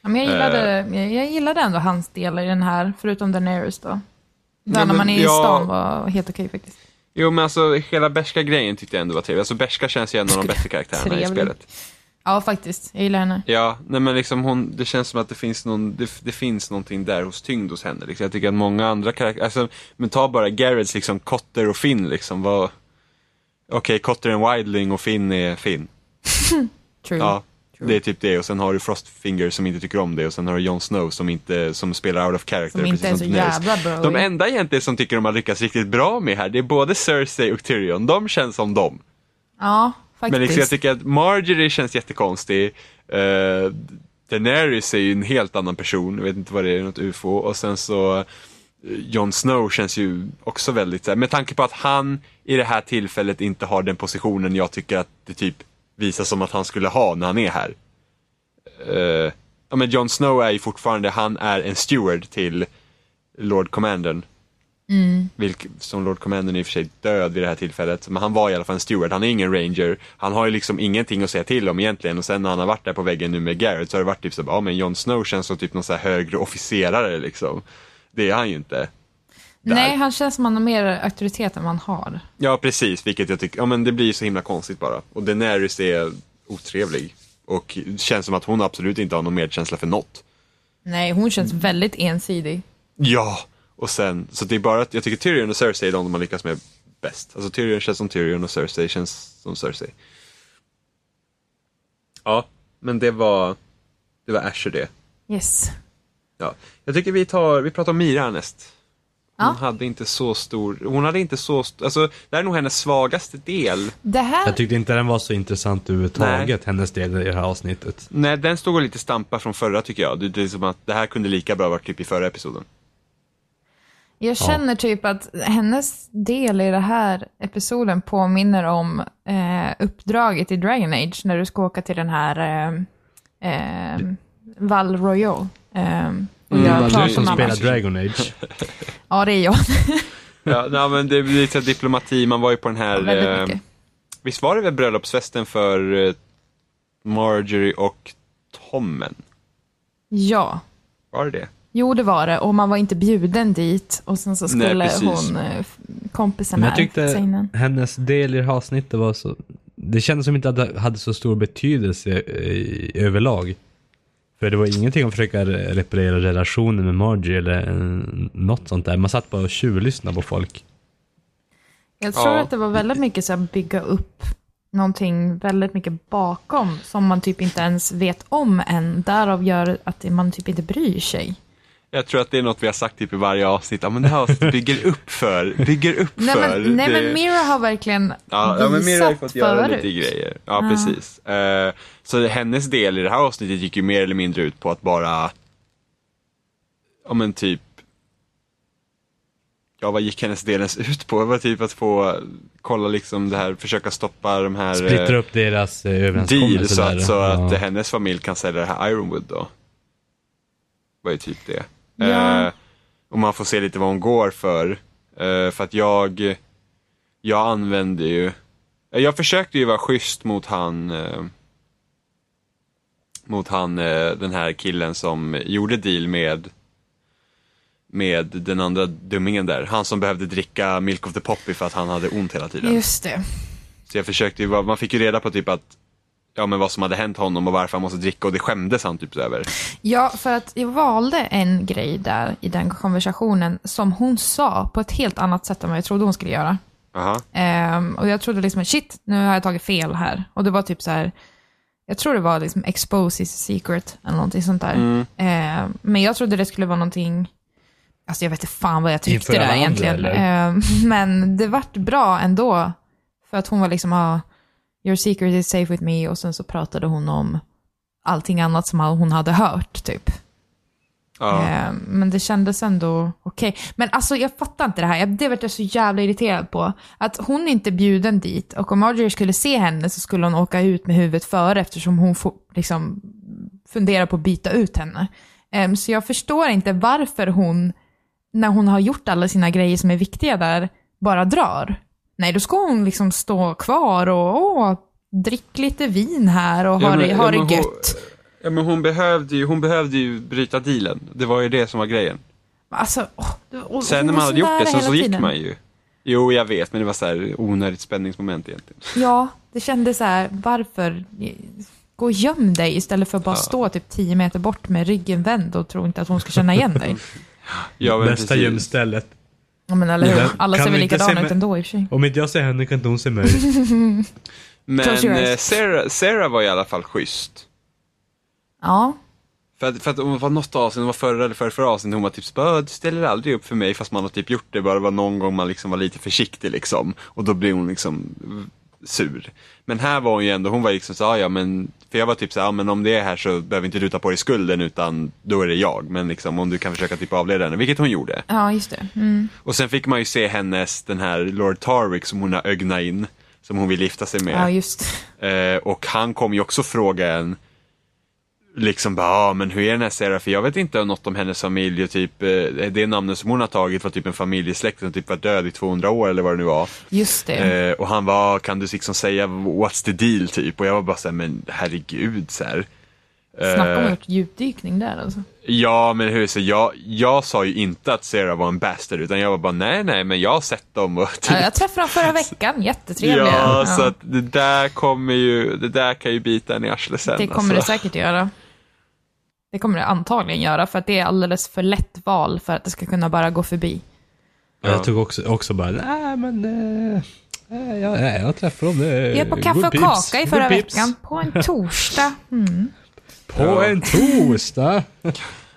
Ja, men jag gillade, Eh. jag, jag gillade ändå hans del i den här, förutom Daenerys då. Där Ja, när man är i stan var helt okej faktiskt. Jo men alltså hela Berska-grejen tyckte jag ändå var trevlig. Alltså Berska känns ju en av de bättre karaktärerna i Trevlig. spelet. Ja, faktiskt. Jag gillar henne. Ja, nej men liksom hon, det känns som att det finns, någon, det, det finns någonting där hos tyngd hos henne. Liksom. Jag tycker att många andra karaktärer, alltså, men ta bara Garrets liksom, Cotter och Finn liksom. Vad... Okej, Cotter är en Wildling och Finn är Finn. True. Ja, det är typ det. Och sen har du Frostfinger som inte tycker om det. Och sen har du Jon Snow som, inte, som spelar out of character. Som inte är så jävla bra. De enda egentligen som tycker de har lyckats riktigt bra med här, det är både Cersei och Tyrion. De känns som dem. Ja, faktiskt. Men liksom, jag tycker att Marjorie känns jättekonstig. Uh, Daenerys är ju en helt annan person, jag vet inte vad det är, något ufo. Och sen så uh, Jon Snow känns ju också väldigt, med tanke på att han i det här tillfället inte har den positionen jag tycker att det typ visar som att han skulle ha när han är här. Uh, ja men Jon Snow är ju fortfarande, han är en steward till Lord Commandern. Vilk, som Lord Commandern är i och för sig död vid det här tillfället. Men han var i alla fall en steward, han är ingen ranger. Han har ju liksom ingenting att säga till om egentligen. Och sen när han har varit där på väggen nu med Garrett så har det varit typ så ja men Jon Snow känns som typ någon så här högre officerare liksom. Det är han ju inte. Där. Nej, han känns som han har mer auktoritet än man har. Ja precis, vilket jag tycker, ja men det blir så himla konstigt bara. Och Daenerys är otrevlig. Och känns som att hon absolut inte har någon medkänsla för något. Nej, hon känns väldigt ensidig. Ja! Och sen, så det är bara att jag tycker Tyrion och Cersei är de har lyckats med bäst. Alltså Tyrion känns som Tyrion och Cersei känns som Cersei. Ja, men det var, det var Asher det. Yes. Ja. Jag tycker vi tar, vi pratar om Mira näst. Ja. hade inte så stor, hon hade inte så, st- alltså det här är nog hennes svagaste del. Det här, Jag tyckte inte den var så intressant överhuvudtaget, hennes del i det här avsnittet. Nej, den stod och lite stampa från förra tycker jag. Det, det är som att det här kunde lika bra varit typ i förra episoden. jag känner typ att hennes del i den här episoden påminner om eh, uppdraget i Dragon Age när du ska åka till den här eh, eh, Val Royal. Eh, och Mm, göra Val Du pratar som spelar. Dragon Age. Ja, det är jag. Ja, nej, men det blir lite diplomati, man var ju på den här, eh, visst var det väl bröllopsfesten för eh, Marjorie och Tommen? Ja. Var det det? Jo, det var det. Och man var inte bjuden dit. Och sen så Nej, skulle precis. hon, eh, kompisen Men jag här, tyckte hennes del i det här avsnittet var så... Det kändes som inte att det hade så stor betydelse i, överlag. För det var ingenting om att försöka reparera relationen med Margie eller eh, något sånt där. Man satt bara och tjuvlyssnade på folk. Jag tror Ja. att det var väldigt mycket så här bygga upp någonting väldigt mycket bakom som man typ inte ens vet om än. Därav gör att man typ inte bryr sig. Jag tror att det är något vi har sagt typ i varje avsnitt. Ja, men det här avsnittet bygger upp för, bygger upp Nej för. men, nej, det... men Mira har verkligen Ja, ja men Mira har fått göra förut. lite grejer. Ja, Ja. precis. Eh, så hennes del i det här avsnittet gick ju mer eller mindre ut på att bara, ja men typ, ja vad gick hennes del ens ut på? Det var typ att få kolla liksom det här, försöka stoppa de här eh, Splittra upp deras eh, överenskommelse deal så, där. att, så Ja. att hennes familj kan sälja det här Ironwood då. var ju typ det. Ja. Eh, och man får se lite vad hon går för. Eh, för att jag, jag använde ju, eh, jag försökte ju vara schysst mot han, eh, mot han, eh, den här killen som gjorde deal med med den andra dummingen där. Han som behövde dricka Milk of the Poppy för att han hade ont hela tiden. Just det. Så jag försökte ju, man fick ju reda på typ att, ja men vad som hade hänt honom och varför han måste dricka och det skämdes han typ över. Ja, för att jag valde en grej där i den konversationen som hon sa på ett helt annat sätt än vad jag trodde hon skulle göra. Aha. Ehm, och jag trodde liksom, shit, nu har jag tagit fel här. Och det var typ så här, jag tror det var liksom expose is secret eller någonting sånt där. Mm. Ehm, men jag trodde det skulle vara någonting, alltså jag vet inte fan vad jag tyckte där andra, egentligen. Ehm, men det vart bra ändå. För att hon var liksom, ah, your secret is safe with me. Och sen så pratade hon om allting annat som hon hade hört typ. Ja. Eh, Men det kändes ändå okej. Men alltså jag fattar inte det här. Det vart jag så jävla irriterad på. Att hon inte är bjuden dit och om Marjorie skulle se henne så skulle hon åka ut med huvudet före eftersom hon får, liksom, funderar på att byta ut henne. Eh, Så jag förstår inte varför hon, när hon har gjort alla sina grejer som är viktiga där, bara drar. Nej, då ska hon liksom stå kvar och åh, drick lite vin här och Ja, ha men- det, ha ja, det men hon- gött. Ja men hon behövde ju, hon behövde ju bryta dealen. Det var ju det som var grejen. Alltså, åh, det- och- och Sen när man hade gjort det så, så gick tiden. man ju. Jo jag vet men det var så här onödigt spänningsmoment egentligen. Ja, det kändes så här, varför? Gå och göm dig istället för att bara Ja. stå typ 10 meter bort med ryggen vänd och tro inte att hon ska känna igen dig. Ja, Bästa precis. gömstället. Ja, men eller hur? Men Alla ser väl likadana ut ändå i och för sig. Om inte jag ser henne kan inte hon se mig. Men eh, Sarah, Sarah var i alla fall schysst. Ja, För att, för att det var något avsnitt, det var förra eller förra, förra avsnittet, hon var typ så du ställer aldrig upp för mig fast man har typ gjort det, bara det var någon gång man liksom var lite försiktig liksom. Och då blir hon liksom sur. Men här var hon ju ändå, hon var liksom så "Ah, ja men, för jag var typ så "Ja, men om det är här så behöver inte du ta på dig skulden utan då är det jag. Men liksom om du kan försöka typ avleda henne, vilket hon gjorde. ja just det. Mm. Och sen fick man ju se hennes, den här Lord Tarwick som hon har ögnat in, som hon vill gifta sig med. Ja, just Eh, och han kom ju också fråga en, liksom bara, ah, men hur är den här Sarah? För jag vet inte något om hennes familj och typ, eh, det namnet som hon har tagit var typ en familjesläkt som typ var död i 200 år eller vad det nu var. Just det. Eh, och han var, kan du liksom säga what's the deal typ? Och jag var bara såhär, men herregud så här. Snacka om Eh, gjort djupdykning där alltså. Ja, men hur så jag, jag sa ju inte att Sarah var en bastard, utan jag var bara nej, nej, men jag har sett dem och typ, Ja, jag träffade dem förra veckan, jättetrevliga. Ja, så att det där kommer ju, det där kan ju bita en i arslet sen. det kommer alltså. det säkert göra. Det kommer det antagligen göra, för att det är alldeles för lätt val för att det ska kunna bara gå förbi. Ja. Jag tog också, också bara, nej men... Eh, eh, ja, nej, jag träffade dem. Eh, Vi är på kaffe och pips, kaka i förra veckan, på en torsdag. Mm. På Ja. en torsdag.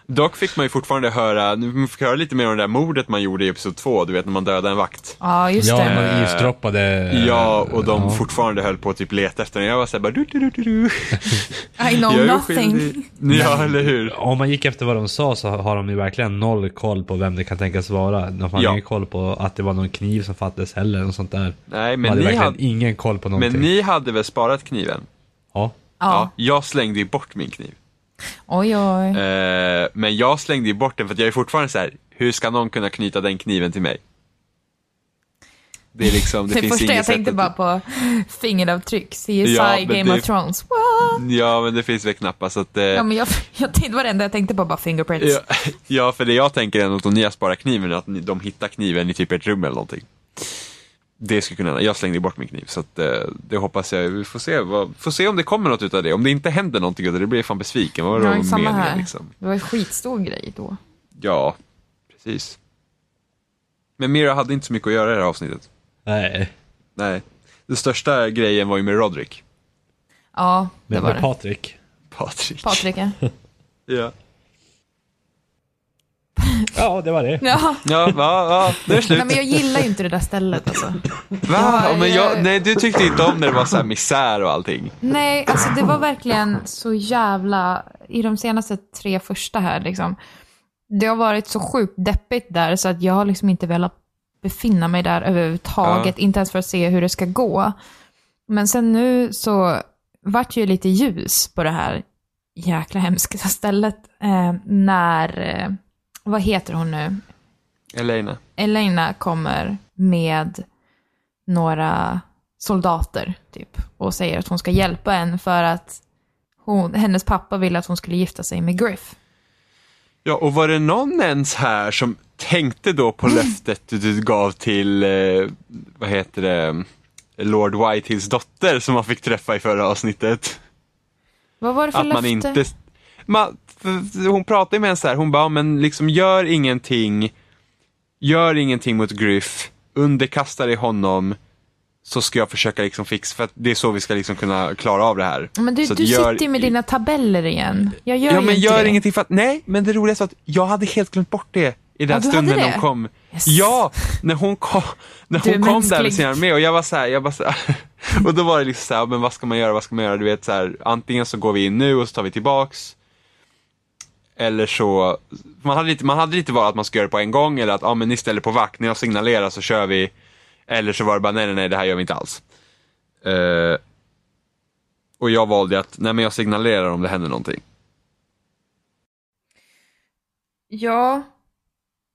Dock fick man ju fortfarande höra, nu man fick höra lite mer om det där mordet man gjorde i episod två, du vet när man dödade en vakt. Ja, just Ja, det. man Eh, eavesdroppade. Ja, och de ja. fortfarande höll på att typ leta efter den. Jag var såhär bara du, du, du, du, du. I know nothing. Ja, eller hur? Om man gick efter vad de sa så har de ju verkligen noll koll på vem det kan tänkas vara. De har Ja. ingen koll på att det var någon kniv som fattades heller, och sånt där. Nej, de hade men ni, verkligen hade, ingen koll på någonting. men ni hade väl sparat kniven? Ja. Ja. Jag slängde ju bort min kniv. Oj, oj. Eh, men jag slängde ju bort den för att jag är fortfarande så här. hur ska någon kunna knyta den kniven till mig? Det är liksom, det, Det, finns första jag tänkte att- bara på fingeravtryck. CSI, Ja, Game det- of Thrones. What? Ja, men det finns väl knappast så att... Eh, Ja, men jag, jag det var det enda jag tänkte på, bara fingerprints. ja, ja, för det jag tänker är att om ni har sparat kniven, att de hittar kniven i typ ett rum eller någonting. Det skulle kunna hända. Jag slängde bort min kniv, så att, eh, det hoppas jag. Vi får se, vad, får se om det kommer något utav det. Om det inte händer någonting utav det, det blir jag fan besviken. Vad var det samma meningen här. liksom? Det var en skitstor grej då. Ja, precis. Men Mira hade inte så mycket att göra i det här avsnittet. Nej. Nej. Den största grejen var ju med Roderick. Ja, det Men var med det. Patrik. Patrik. Patrik, ja. Ja. Ja, det var det. ja. Ja, va, va, det är slut. Nej, men jag gillar ju inte det där stället alltså. Va? Ja, men jag, nej, du tyckte inte om när det var så här misär och allting. Nej, alltså det var verkligen så jävla, i de senaste tre första här liksom. Det har varit så sjukt deppigt där så att jag har liksom inte velat befinna mig där överhuvudtaget, inte ens för att se hur det ska gå. Men sen nu så vart ju lite ljus på det här jäkla hemska stället eh, när, eh, vad heter hon nu? Elena. Elena kommer med några soldater typ och säger att hon ska hjälpa en för att hon, hennes pappa ville att hon skulle gifta sig med Griff. Ja, och var det någon ens här som tänkte då på löftet du gav till, eh, vad heter det, Lord Whitehills dotter som man fick träffa i förra avsnittet? Vad var det för Att man löfte? inte... Man, hon pratade med en så här, hon bara, men liksom gör ingenting, gör ingenting mot Griff, underkasta dig honom, så ska jag försöka liksom fixa, för att det är så vi ska liksom kunna klara av det här. Men du, Så du gör- sitter ju med dina tabeller igen. Jag gör Ja ju men inte gör det. ingenting för att, nej, men det roliga är så att jag hade helt glömt bort det i den Ja, stunden hon kom. Yes. Ja, när hon kom, när Du hon kom där med sin armé och jag var så här, jag bara så här, och då var det liksom så här, men vad ska man göra, vad ska man göra, du vet så här, antingen så går vi in nu och så tar vi tillbaks, eller så, man hade lite, man hade lite val att man ska göra det på en gång eller att, ja men ni ställer på vakt, när jag signalerar så kör vi, eller så var det bara, nej nej nej, det här gör vi inte alls. Eh, och jag valde att, nej men jag signalerar om det händer någonting. Ja,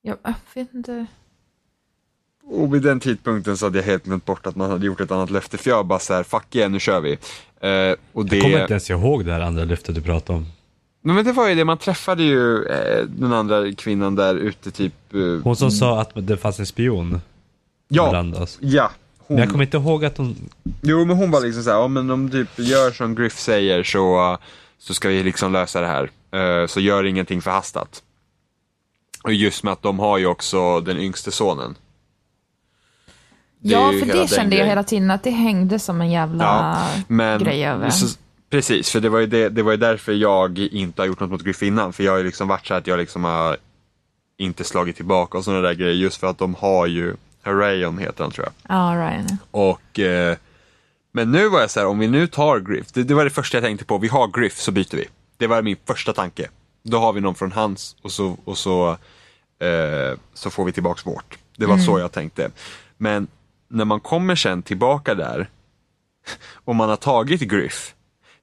jag jag vet inte. Och vid den tidpunkten så hade jag helt glömt bort att man hade gjort ett annat löfte, för jag bara så här, fuck yeah, nu kör vi. Eh, och det... Jag kommer inte ens ihåg det här andra löftet du pratade om. Men det var ju det, man träffade ju eh, den andra kvinnan där ute typ... Eh, Hon som sa att det fanns en spion ja, bland oss. ja. Hon, Men jag kommer inte ihåg att hon... Jo men hon var liksom såhär, ja men om du typ gör som Griff säger så, så ska vi liksom lösa det här. Eh, så gör ingenting förhastat. Och just med att de har ju också den yngste sonen. Det Ja, för det kände jag grejen. hela tiden att det hängde som en jävla Ja, men, grej över. så, Precis, för det var, ju det, det var ju därför jag inte har gjort något mot Griff innan. För jag har ju liksom varit så att jag liksom har inte slagit tillbaka och sådana där grejer. Just för att de har ju, Harayon heter han tror jag. Ja, Ryan. Och, eh, men nu var jag så här, om vi nu tar Griff, det, det var det första jag tänkte på, vi har Griff så byter vi. Det var min första tanke. Då har vi någon från hans och så, och så, eh, så får vi tillbaks vårt. Det var så jag tänkte. Men när man kommer sen tillbaka där och man har tagit Griff,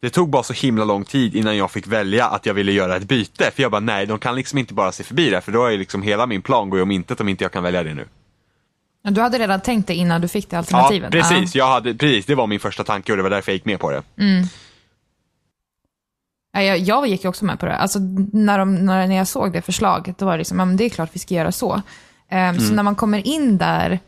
det tog bara så himla lång tid innan jag fick välja att jag ville göra ett byte. För jag bara, nej, de kan liksom inte bara se förbi det, för då är liksom hela min plan går ju om intet om inte jag kan välja det nu. Du hade redan tänkt det innan du fick det alternativet? Ja, precis. Jag hade, precis. Det var min första tanke och det var därför jag gick med på det. Ja, jag, jag gick också med på det. Alltså, när, de, när, när jag såg det förslaget, då var det liksom, ja, men det är klart vi ska göra så. Ehm, Mm. Så när man kommer in där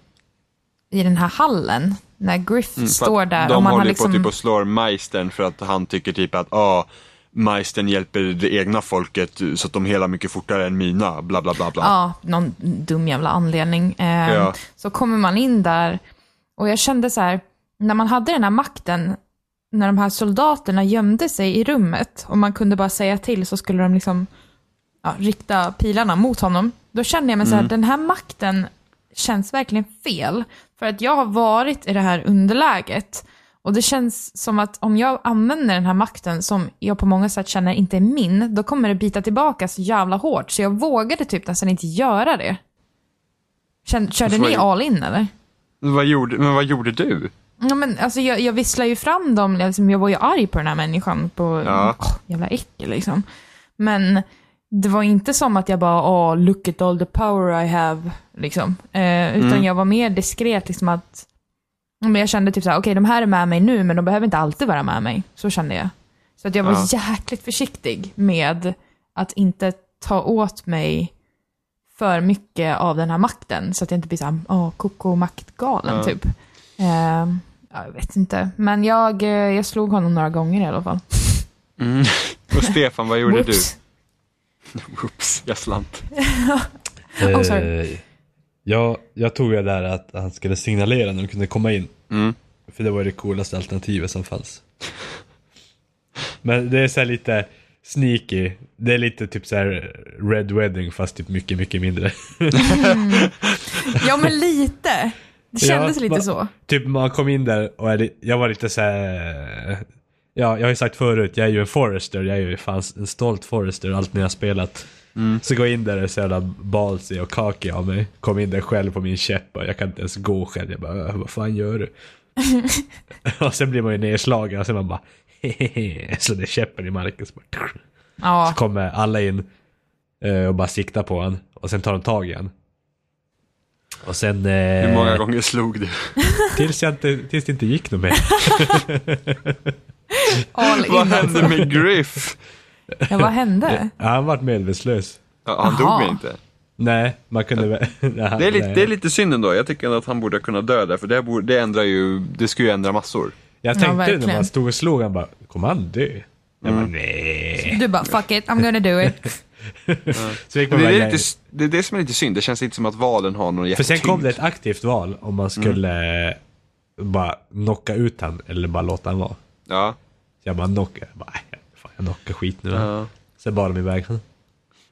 i den här hallen, när Griff Mm, står där De och man håller har liksom... på typ och slår Meistern för att han tycker typ att ah, Meistern hjälper det egna folket så att de helar mycket fortare än mina, bla bla bla bla. Ja, någon dum jävla anledning. Ehm, Ja. Så kommer man in där och jag kände så här, när man hade den här makten, när de här soldaterna gömde sig i rummet och man kunde bara säga till så skulle de liksom ja, rikta pilarna mot honom, då känner jag mig så här, den här makten känns verkligen fel. För att jag har varit i det här underläget. Och det känns som att om jag använder den här makten som jag på många sätt känner inte är min, då kommer det bita tillbaka så jävla hårt. Så jag vågade typ nästan inte göra det. Kände, körde Varför ni all in eller? Vad gjorde, men vad gjorde du? Ja, men alltså jag, jag visslar ju fram dem, liksom, jag var ju arg på den här människan, på Ja. åh, jävla äckel liksom. Men det var inte som att jag bara, åh, look at all the power I have, liksom. Eh, utan Mm. jag var mer diskret, liksom att, men jag kände typ såhär, okej de här är med mig nu, men de behöver inte alltid vara med mig. Så kände jag. Så att jag var Ja. jäkligt försiktig med att inte ta åt mig för mycket av den här makten, så att jag inte blir såhär, åh, koko maktgalen Ja. typ. Eh, ja, jag vet inte, men jag, eh, jag slog honom några gånger i alla fall. Mm. Och Stefan, vad gjorde du? Oops, jag slant. Oh, sorry. Eh, jag, jag tog ju där att han skulle signalera när de kunde komma in. Mm. För det var det coolaste alternativet som fanns. Men det är så här lite sneaky. Det är lite typ så här Red Wedding fast typ mycket, mycket mindre. Ja, men lite. Det kändes Ja, lite va- så. Typ man kom in där och jag var lite så här. Ja, jag har ju sagt förut, jag är ju en Forester, jag är ju fan en stolt Forester allt ni har spelat. Så går jag in där och är så jävla ballsy och cocky av mig. Kom in där själv på min käpp och jag kan inte ens gå själv. Jag bara, "Äh, vad fan gör du? och sen blir man ju nedslagen och sen man bara, hehehe. Så det är käppen i marken. Så, bara, så Ja, kommer alla in eh, och bara siktar på han och sen tar de tag i han. Och sen... Eh, Hur många gånger slog du? Tills, jag inte, tills det inte gick något mer. all in Vad hände alltså. med Griff? Ja, vad hände? Ja, han vart medvetslös. Ja, han Jaha. dog inte. Nej, man kunde väl... Det är, lite, nej. det är lite synd ändå. Jag tycker ändå att han borde kunna dö där, för det, borde, det ändrar ju, det skulle ju ändra massor. Jag Ja, tänkte när verkligen. man stod och slog, han bara, kommer han dö? Jag Mm. bara, nej. Du bara, fuck it, I'm gonna do it. Så Men man det, är välja- lite, det är det som är lite synd. Det känns inte som att valen har någon För sen kom det ett aktivt val om man skulle Mm. bara knocka ut han eller bara låta han vara. Ja. Så jag bara knockar, jag bara, nej, fan jag knockar skit nu. Ja. Sen bar de iväg han.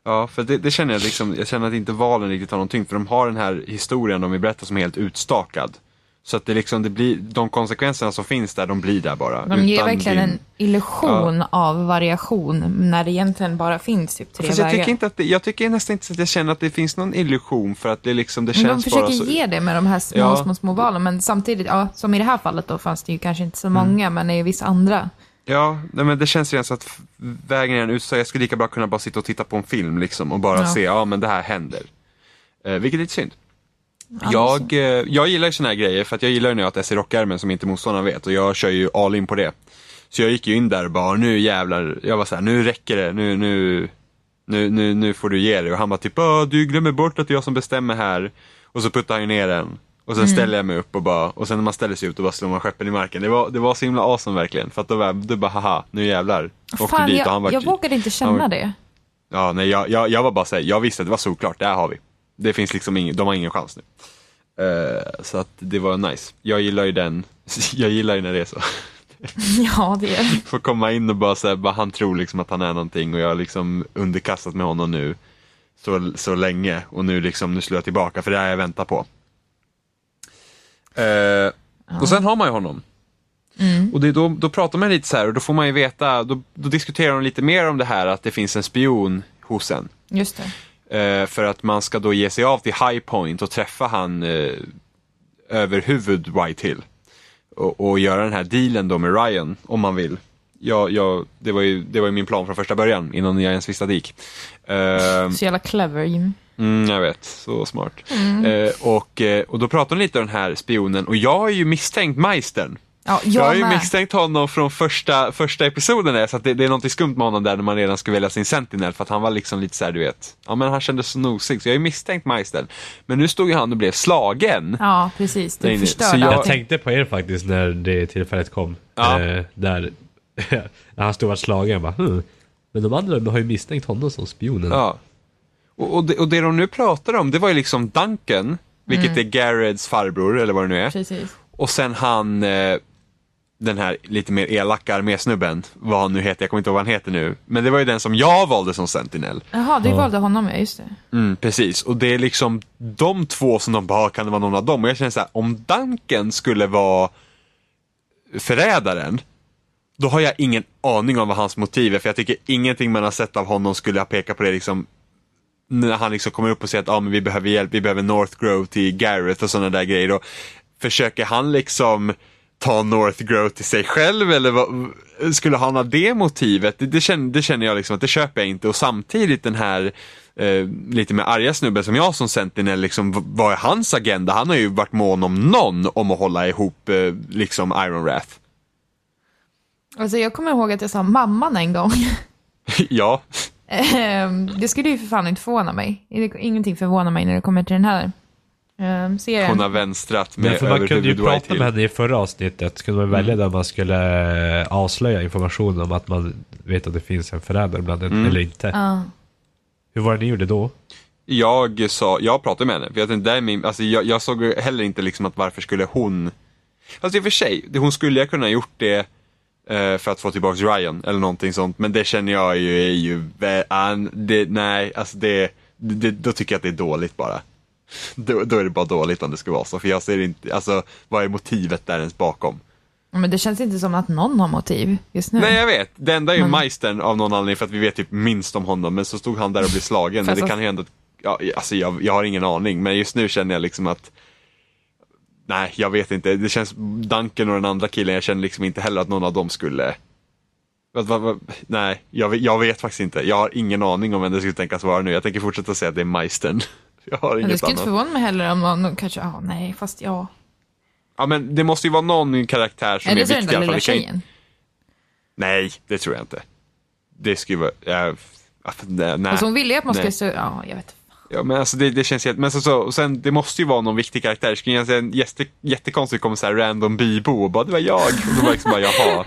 Ja, för det, det känner jag liksom, jag känner att inte valen riktigt har någon tyngd, för de har den här historien de vill berätta som är helt utstakad. Så att det liksom, det blir, de konsekvenserna som finns där, de blir där bara. De ger verkligen din- en illusion av variation när det egentligen bara finns typ tre Fast jag vägar. tycker, inte att det, jag tycker nästan inte att jag känner att det finns någon illusion för att det liksom, det Men de känns försöker bara så... ge det med de här små, Ja. små, små valen, men samtidigt, ja, som i det här fallet då fanns det ju kanske inte så Mm. många, men i vissa andra. Ja, nej, men det känns redan så att vägen är utstakad. Jag skulle lika bra kunna bara sitta och titta på en film liksom och bara Ja. se, ja men det här händer. Eh, vilket är lite synd. Ja, jag, eh, jag gillar ju såna här grejer för att jag gillar ju när jag har ett S i rockärmen som inte motståndaren vet och jag kör ju all in på det. Så jag gick ju in där och bara, nu jävlar, jag var så här, nu räcker det, nu, nu, nu, nu, nu får du ge dig. Och han bara typ, "Ah, du glömmer bort att det är jag som bestämmer här. Och så puttar han ju ner den. Och sen ställer jag mig upp och bara, och sen när man ställer sig ut och bara slår man skeppen i marken. Det var, det var så himla awesome verkligen. För att då var du bara, haha, nu jävlar. Åkte Fan, dit och han var jag vågade inte känna var- det. Ja, nej, jag, jag, jag var bara såhär, jag visste att det var solklart, det här har vi. Det finns liksom ingen, de har ingen chans nu. Eh, så att det var nice. Jag gillar ju den, jag gillar ju när det är så. Ja, det är Få komma in och bara säga, bara han tror liksom att han är någonting och jag har liksom underkastat med honom nu så, så länge och nu liksom, nu slår jag tillbaka för det har jag väntat på. Eh, Och sen har man ju honom. Och det, då, då pratar man lite så här och då får man ju veta, då, då diskuterar de lite mer om det här att det finns en spion hos en. Just det. Eh, för att man ska då ge sig av till High Point och träffa han eh, över huvud Whitehill. Och, och göra den här dealen då med Ryan, om man vill. Ja, ja, det, var ju, det var ju min plan från första början, innan jag ens visste att det gick. Eh, Så jävla clever, Jim. Mm, jag vet, så smart. Eh, och, eh, och då pratar hon lite om den här spionen och jag har ju misstänkt Meistern. Ja, Jag, jag, har ju med. misstänkt honom från första, första episoden där, så att det, det är något skumt med honom där när man redan ska välja sin Sentinel för att han var liksom lite såhär du vet, ja men han kändes så nosig så jag har ju misstänkt Meistern. Men nu stod ju han och blev slagen. Ja, precis. Du Nej, förstörde Så jag- Jag tänkte på er faktiskt när det tillfället kom. Ja. Eh, där när han stod och var slagen. Jag bara, hm. Men de andra har ju misstänkt honom som spionen. Ja. Och, och, det, och det de nu pratar om, det var ju liksom Duncan, vilket är Garreds farbror eller vad det nu är. Precis. Och sen han, eh, den här lite mer elaka armésnubben, vad han nu heter, jag kommer inte ihåg vad han heter nu. Men det var ju den som jag valde som Sentinel. Jaha, du Ja. valde honom ja, just det. Mm, precis, och det är liksom de två som de bara, kan det vara någon av dem? Och jag känner så här, om Duncan skulle vara förrädaren, då har jag ingen aning om vad hans motiv är, för jag tycker ingenting man har sett av honom skulle ha pekat på det liksom när han liksom kommer upp och säger att ah, men vi behöver hjälp, vi behöver Northgrove till Gareth och sådana där grejer. Och försöker han liksom ta Northgrove till sig själv eller vad, skulle han ha det motivet? Det, det, känner, det känner jag liksom att det köper jag inte och samtidigt den här eh, lite mer arga snubben som jag som Sentinel, liksom, vad är hans agenda? Han har ju varit mån om någon om att hålla ihop eh, liksom Iron Wrath. Alltså jag kommer ihåg att jag sa mamman en gång. ja, Ehm, det skulle ju för fan inte förvåna mig. Ingenting förvånar mig när det kommer till den här um, serien. hon har vänstrat med Men för man kunde ju prata med Hill. henne i förra avsnittet. Kunde man välja där man skulle eh, avslöja information om att man vet att det finns en förrädare bland en, eller inte. Ja. Hur var det ni gjorde då? Jag sa, jag pratade med henne, för jag tänkte, det är min, alltså jag, jag såg heller inte liksom att varför skulle hon, alltså i och för sig, hon skulle jag kunna ha gjort det eh, för att få tillbaka Ryan eller någonting sånt, men det känner jag ju är ju, det, nej, alltså det, det, då tycker jag att det är dåligt bara. Då, då är det bara dåligt om det ska vara så, för jag ser inte, alltså vad är motivet där ens bakom? Men det känns inte som att någon har motiv just nu. Nej jag vet, det enda är ju Men- Meistern av någon anledning för att vi vet typ minst om honom, men så stod han där och blev slagen. men det kan ju att, ja, alltså jag, jag har ingen aning, men just nu känner jag liksom att Nej, jag vet inte. Det känns, Duncan och den andra killen, jag känner liksom inte heller att någon av dem skulle Nej, jag, vet- jag vet faktiskt inte. Jag har ingen aning om vem det skulle tänkas vara nu. Jag tänker fortsätta säga att det är Meistern. Jag har Men det inget skulle inte förvåna mig heller om någon kanske, ja nej, fast ja. Ja, men det måste ju vara någon karaktär som Eller är så är det viktig den där lilla tjejen. Nej, det tror jag inte. Det skulle vara... Ja, nej. Alltså hon ville ju att man skulle, ja jag vet. Ja, men alltså det, det känns helt... Men så, så, och sen, det måste ju vara någon viktig karaktär. Det skulle ju en jätte, jättekonstigt kommer så här random bybo och bara det var jag. Och då var det liksom bara jaha.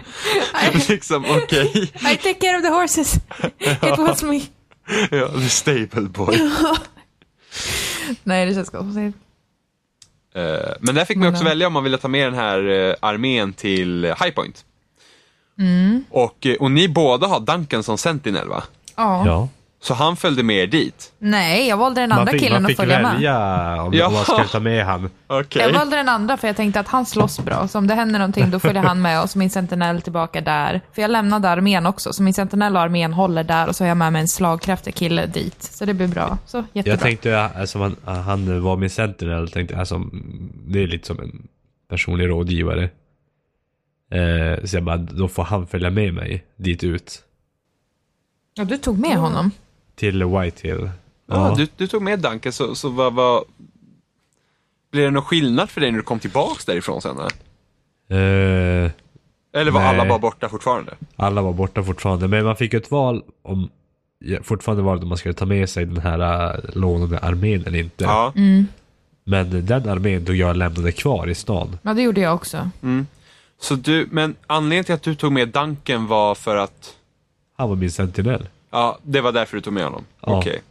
liksom okej. I take care of the horses. It was me. Ja, the stable boy. Nej, det känns konstigt. Eh, men där fick man också Men, välja om man ville ta med den här eh, armén till High Point. Mm. Och, eh, och ni båda har Duncan som Sentinel va? Ja. Så han följde med er dit? Nej, jag valde den Man andra fick, killen man att fick följa med. välja om, Ja. om man skulle ta med han. Okej. Jag valde den andra för jag tänkte att han slåss bra. Så om det händer någonting då följer han med och så min sentinell tillbaka där. För jag lämnade armén också, så min sentinell och armén håller där och så har jag med mig en slagkraftig kille dit. Så det blir bra. Så jättebra. Jag tänkte, alltså, han, han var min sentinel, tänkte, alltså, det är lite som en personlig rådgivare. Eh, så jag bara, då får han följa med mig dit ut. Ja, du tog med honom. Till Whitehill. Ja, du, du tog med Duncan, så, så vad... vad... Blev det någon skillnad för dig när du kom tillbaks därifrån sen? Eller, Eh, eller var Nej. alla bara borta fortfarande? alla var borta fortfarande, men man fick ett val om ja, fortfarande valet om man skulle ta med sig den här äh, lånade armén eller inte. Ja. Men den armén då jag lämnade kvar i stan. Ja, det gjorde jag också. Så du, men anledningen till att du tog med Duncan var för att... Han var min sentinell. Ja, det var därför du tog med honom? Ja. Okej.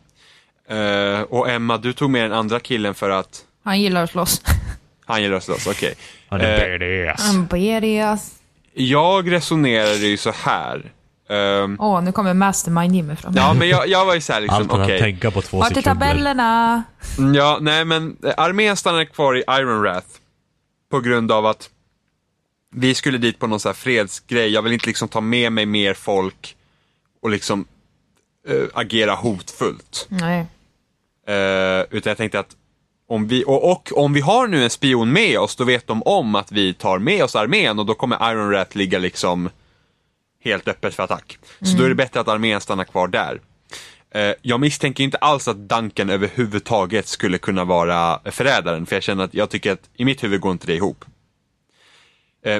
Eh, och Emma, du tog med den andra killen för att Han gillar att slåss. han gillar att slåss, okej. Han är Eh, badass. Han badass. Jag resonerade ju så här. Ehm, Åh, nu kommer Mastermind Jimmy fram. ja, men jag, jag var ju så här liksom, Allt han okej. tänka på två Vart är sekunder. tabellerna? Mm, Ja, nej men eh, armén stannade kvar i Iron Wrath. På grund av att vi skulle dit på någon så här fredsgrej. Jag vill inte liksom ta med mig mer folk och liksom eh, agera hotfullt. Nej. Eh, utan jag tänkte att om vi, och, och om vi har nu en spion med oss, då vet de om att vi tar med oss armén och då kommer Iron Wrath ligga liksom helt öppet för attack. Så då är det bättre att armén stannar kvar där. Eh, jag misstänker inte alls att Duncan överhuvudtaget skulle kunna vara förrädaren, för jag känner att jag tycker att i mitt huvud går inte det ihop.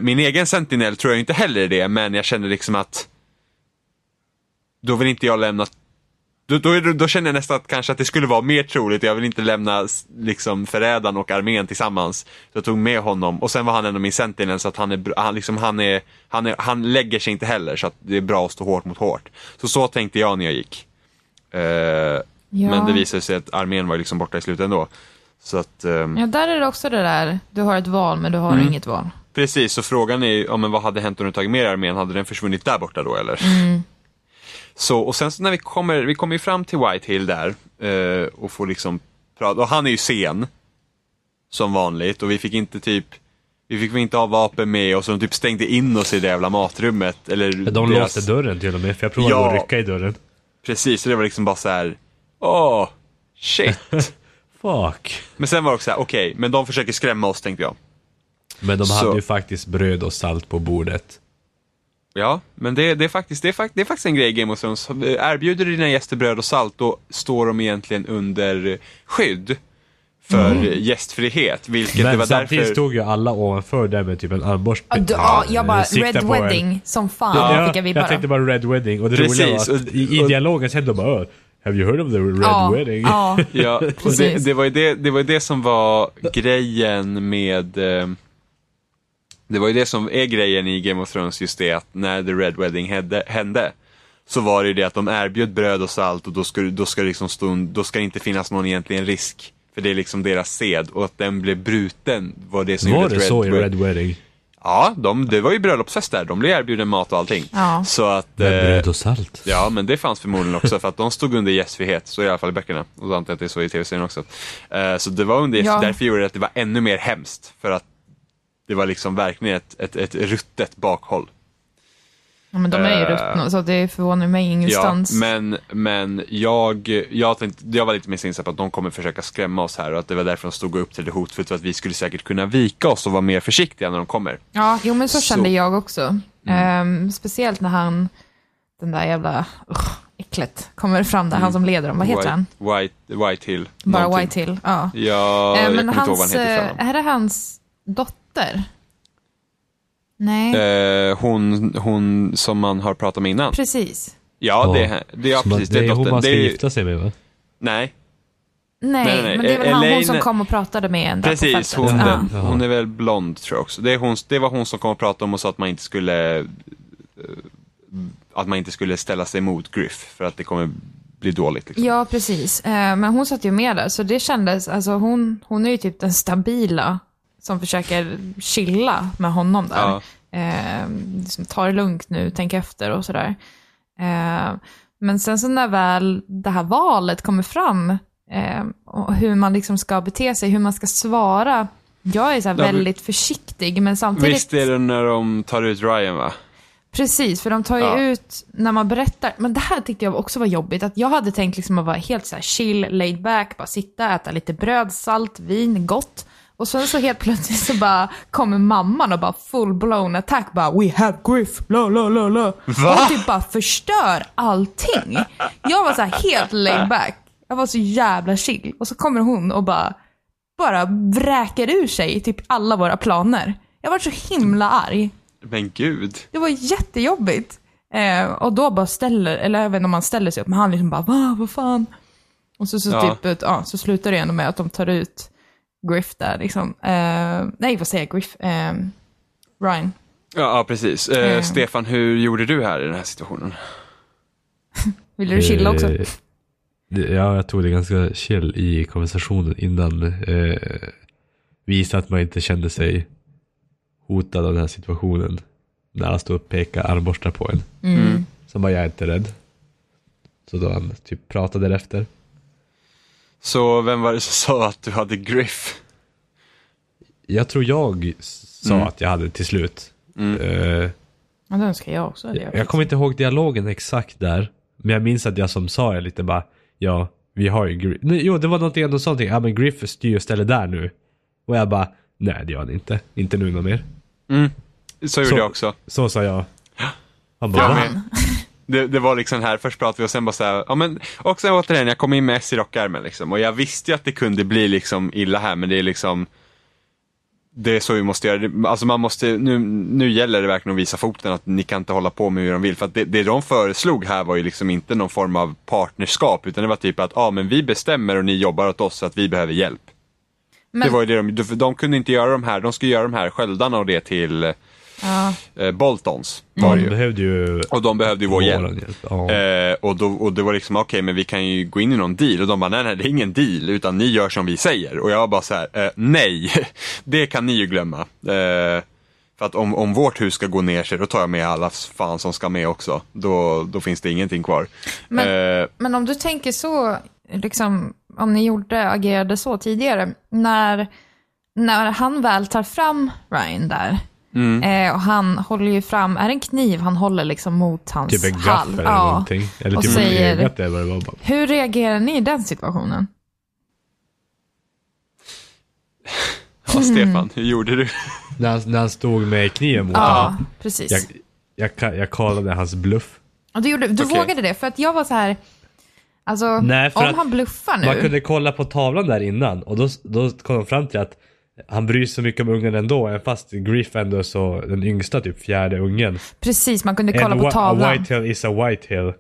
Min egen sentinel tror jag inte heller är det, men jag känner liksom att då vill inte jag lämna då, då, då känner jag nästan att kanske att det skulle vara mer troligt. Jag vill inte lämna liksom förrädaren och armén tillsammans. Så jag tog med honom och sen var han ändå min sentinel så att han är, han, liksom, han, är, han, är, han lägger sig inte heller så att det är bra att stå hårt mot hårt. Så så tänkte jag när jag gick. Eh, Men det visade sig att armén var liksom borta i slutet ändå. Så att, ehm, Ja, där är det också det där. Du har ett val, men du har Mm. inget val. precis. Så frågan är ju, ja, men vad hade hänt om du tagit med armén? Hade den försvunnit där borta då eller? Så, och sen så när vi kommer, vi kommer ju fram till Whitehill där eh, och får liksom prata, och han är ju sen. Som vanligt och vi fick inte typ vi fick inte ha vapen med oss och de typ stängde in oss i det jävla matrummet. Eller De deras- låste dörren till och med, för jag provade Ja. att rycka i dörren. Precis, så det var liksom bara så här. åh, shit. Fuck. men sen var det också så här, okej, men de försöker skrämma oss tänkte jag. Men de Så- hade ju faktiskt bröd och salt på bordet. Ja, men det, det, är faktiskt, det, är fakt, det är faktiskt en grej i Game of Thrones. Erbjuder dina gäster bröd och salt, då står de egentligen under skydd för gästfrihet. Vilket det Men var samtidigt därför... stod ju alla ovanför där med typ en armborst. Ja, ja, jag bara, Red på en. Wedding, som fan Ja, fick jag jag vibbar tänkte av. bara Red Wedding och det Precis, roliga var att och- i, i och- dialogen sen de bara "Oh, Have you heard of the Red Ja, Wedding? ja. Ja, och det, Precis. det, var ju det, det var ju det som var grejen med... Eh, det var ju det som är grejen i Game of Thrones, just det att när The Red Wedding hände, hände så var det ju det att de erbjöd bröd och salt och då ska, då ska, det liksom stå, då ska det inte finnas någon egentligen risk. För det är liksom deras sed och att den blev bruten var det som Var gjorde det att så i Red Wedding? Ja, de, det var ju bröllopsfest där. De blev erbjuden mat och allting. Ja. Så att... Med eh, bröd och salt? Ja, men det fanns förmodligen också för att de stod under gästfrihet, så i alla fall i böckerna. Och så antar jag att det är så i tv-serien också. Eh, så det var under gäst, Ja. därför gjorde det att det var ännu mer hemskt. För att det var liksom verkligen ett, ett, ett ruttet bakhåll. Ja, men de är ju Eh, ruttna, så det förvånar mig ingenstans. Ja, men, men jag, jag, tänkte, jag var lite mer inställd på att de kommer försöka skrämma oss här och att det var därför de stod upp till det hotfullt för att vi skulle säkert kunna vika oss och vara mer försiktiga när de kommer. Ja, jo men så Så- kände jag också. Ehm, speciellt när han, den där jävla, uh, äcklet, kommer fram där, han som leder dem. Vad heter han? White, White, White Hill. Bara någonting. White Hill, ja. Ja, jag men ihåg vad han hans, heter eh, är det hans dotter? Nej, Eh, hon, hon som man har pratat med innan. precis. Ja, det, är- det, ja precis. det är hon dottern. man ska det är, gifta sig med va? Nej, Nej, Nej, nej, men det är väl han, hon Elaine- som kom och pratade med en där på precis. fältet. Hon, ja. den, Ja. hon är väl blond tror jag också. Det, är hon, det var hon som kom och pratade om och sa att man inte skulle eh, att man inte skulle ställa sig emot Griff för att det kommer bli dåligt. Liksom. Ja, precis. Eh, men hon satt ju med där, så det kändes, alltså hon, hon är ju typ den stabila som försöker chilla med honom där. Ja. Eh, liksom, ta det lugnt nu, tänk efter och sådär. Eh, men sen så när väl det här valet kommer fram, eh, och hur man liksom ska bete sig, hur man ska svara. Jag är så Ja, väldigt försiktig, men samtidigt... Visst är det när de tar ut Ryan va? Precis, för de tar ju Ja. ut, när man berättar, men det här tyckte jag också var jobbigt, att jag hade tänkt liksom att vara helt så chill, laid back, bara sitta, äta lite bröd, salt, vin, gott. Och sen så helt plötsligt så bara kommer mamman och bara full blown attack, bara we have griff, la la la la. Och typ bara förstör allting. Jag var så här helt laid back, jag var så jävla chill. Och så kommer hon och bara, bara vräker ur sig typ alla våra planer. Jag var så himla arg. Men gud. Det var jättejobbigt. Eh, och då bara ställer, eller inte om man ställer sig upp, men han liksom bara va, vad fan. Och så, så, Ja. typ, ja, så slutar det ändå med att de tar ut Griff där liksom. Eh, nej, vad säger jag? Griff? Eh, Ryan. Ja, ja precis. Mm. Stefan, hur gjorde du här i den här situationen? Vill du chilla också? Ja, jag tog det ganska chill i konversationen innan. Visa att man inte kände sig hotad av den här situationen. När han stod och pekade armborstar på en. Mm. Så bara, jag är inte rädd. Så då han typ pratade därefter. Så vem var det som sa att du hade Griff? Jag tror jag sa Mm. att jag hade till slut. Mm. Eh, Ja, det önskar jag också. Det jag, jag kommer inte ihåg dialogen exakt där. Men jag minns att jag som sa jag lite bara, ja, vi har ju Griff. Nej, Jo, det var någonting, ändå sa någonting, ja men Griff styr och ställer där nu. Och jag bara, nej det gör han inte. Inte nu något mer. Mm. Så gjorde Så- jag också. Så sa jag. Han bara, med. Det, det var liksom här, först pratade vi och sen bara så här, ja men, och sen återigen, jag kom in med S i rockärmen liksom. Och jag visste ju att det kunde bli liksom illa här, men det är liksom, det är så vi måste göra. Alltså man måste, nu, nu gäller det verkligen att visa foten att ni kan inte hålla på med hur de vill. För att det, det de föreslog här var ju liksom inte någon form av partnerskap, utan det var typ att, ja men vi bestämmer och ni jobbar åt oss så att vi behöver hjälp. Men, Det var ju det de, de, de kunde inte göra de här, de skulle göra de här sköldarna och det till ja, eh, Boltons. Var det De ju. behövde ju Och de behövde ju vår hjälp. hjälp. Ja. Eh, och, då, och det var liksom, okej men vi kan ju gå in i någon deal. Och de bara, nej nej det är ingen deal, utan ni gör som vi säger. Och jag var bara så här, eh, nej, det kan ni ju glömma. Eh, För att om, om vårt hus ska gå ner sig, då tar jag med alla fan som ska med också. Då, då finns det ingenting kvar. Men- Eh, Men om du tänker så, liksom, om ni gjorde, agerade så tidigare, när, när han väl tar fram Ryan där, Mm. eh, och han håller ju fram, är det en kniv han håller liksom mot hans Typ en gaffel eller någonting. Eller Och typ säger- ögat eller vad det var. Hur reagerar ni i den situationen? ja, Stefan, hur gjorde du? När, han, när han stod med kniven mot Ja, honom. precis. Jag, jag, jag kallade hans bluff. Och du gjorde, du Okej. vågade det, för att jag var så här, alltså, Nej, om han bluffar nu. Man kunde kolla på tavlan där innan och då, då kom de fram till att han bryr sig så mycket om ungen ändå, även fast Griff ändå är så den yngsta, typ fjärde ungen. Precis, man kunde kolla And på whi- A tavlan. whitetail is a whitetail.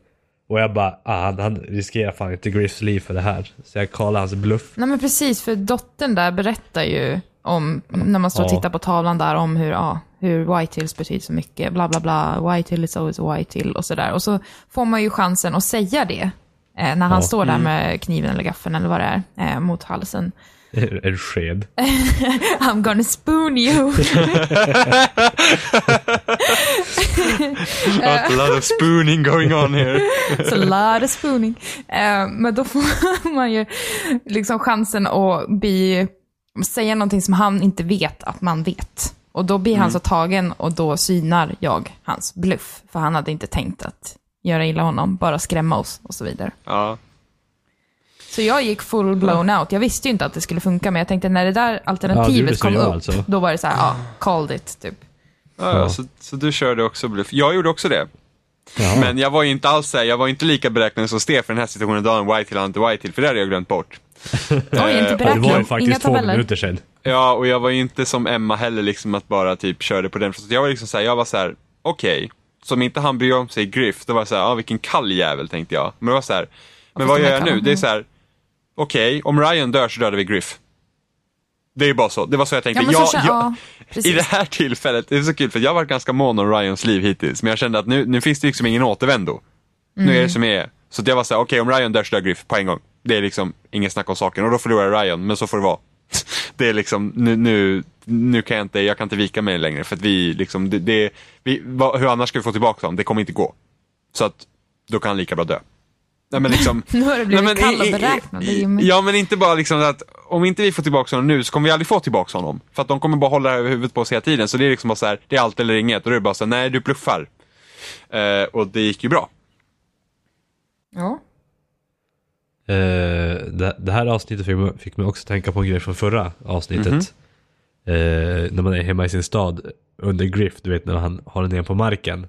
Och jag bara, ah, han, han riskerar fan inte Griffs liv för det här. Så jag kallade hans bluff. Nej men precis, för dottern där berättar ju om, när man står och tittar på tavlan där, om hur, ja, hur whitetails betyder så mycket, bla bla bla, whitetail is always a whitetail och sådär. Och så får man ju chansen att säga det, eh, när han Ja. står där med kniven eller gaffeln eller vad det är, eh, mot halsen. En sked. I'm gonna spoon you. A lot of spooning going on here. It's a lot of spooning. Eh, men då får man ju liksom chansen att bli, säga någonting som han inte vet att man vet. Och då blir han så tagen och då synar jag hans bluff. För han hade inte tänkt att göra illa honom, bara skrämma oss och så vidare. Ja. Så jag gick full blown out. Jag visste ju inte att det skulle funka, men jag tänkte när det där alternativet som kom upp, alltså. då var det så här, ja, called it, typ. Ja, ja. Så, så du körde också bluff. Jag gjorde också det. Ja. Men jag var ju inte alls så här, jag var inte lika beräknande som Stefan i den här situationen, då en white till, inte white till, för det hade jag glömt bort. Oj, inte Och det var ju inga faktiskt två tabeller. minuter sedan. Ja, och jag var ju inte som Emma heller, liksom att bara typ körde på den. Så jag var liksom så här, jag var så här, okej. Som inte han bryr om sig Griff, då var jag så här, ja vilken kall jävel tänkte jag. Men det var så här, men vad gör jag nu? Det är så här, okej, om Ryan dör så dödar vi Griff. Det är bara så, det var så jag tänkte. Ja, men så jag, jag, ja. I det här tillfället, det är så kul för jag har varit ganska mån om Ryans liv hittills, men jag kände att nu, nu finns det liksom ingen återvändo. Nu Mm. är det som det är. Så jag var såhär, okej om Ryan dör så dör Griff på en gång. Det är liksom inget snack om saken och då förlorar Ryan, men så får det vara. Det är liksom, nu, nu, nu kan jag inte, jag kan inte vika mig längre för att vi liksom, det, det vi, vad, hur annars ska vi få tillbaka honom? Det kommer inte gå. Så att, då kan han lika bra dö. Nej men liksom. Nu har det blivit Nej, men kall och är ju- Ja men inte bara liksom att om inte vi får tillbaka honom nu så kommer vi aldrig få tillbaka honom. För att de kommer bara hålla det här över huvudet på oss hela tiden. Så det är liksom bara så här, det är allt eller inget. Och då är det bara så här, nej du bluffar. Eh, och det gick ju bra. Ja. Eh, det, det här avsnittet fick, mig- fick mig också tänka på en grej från förra avsnittet. Mhm. Eh, när man är hemma i sin stad under Griff, du vet när han har den ner på marken.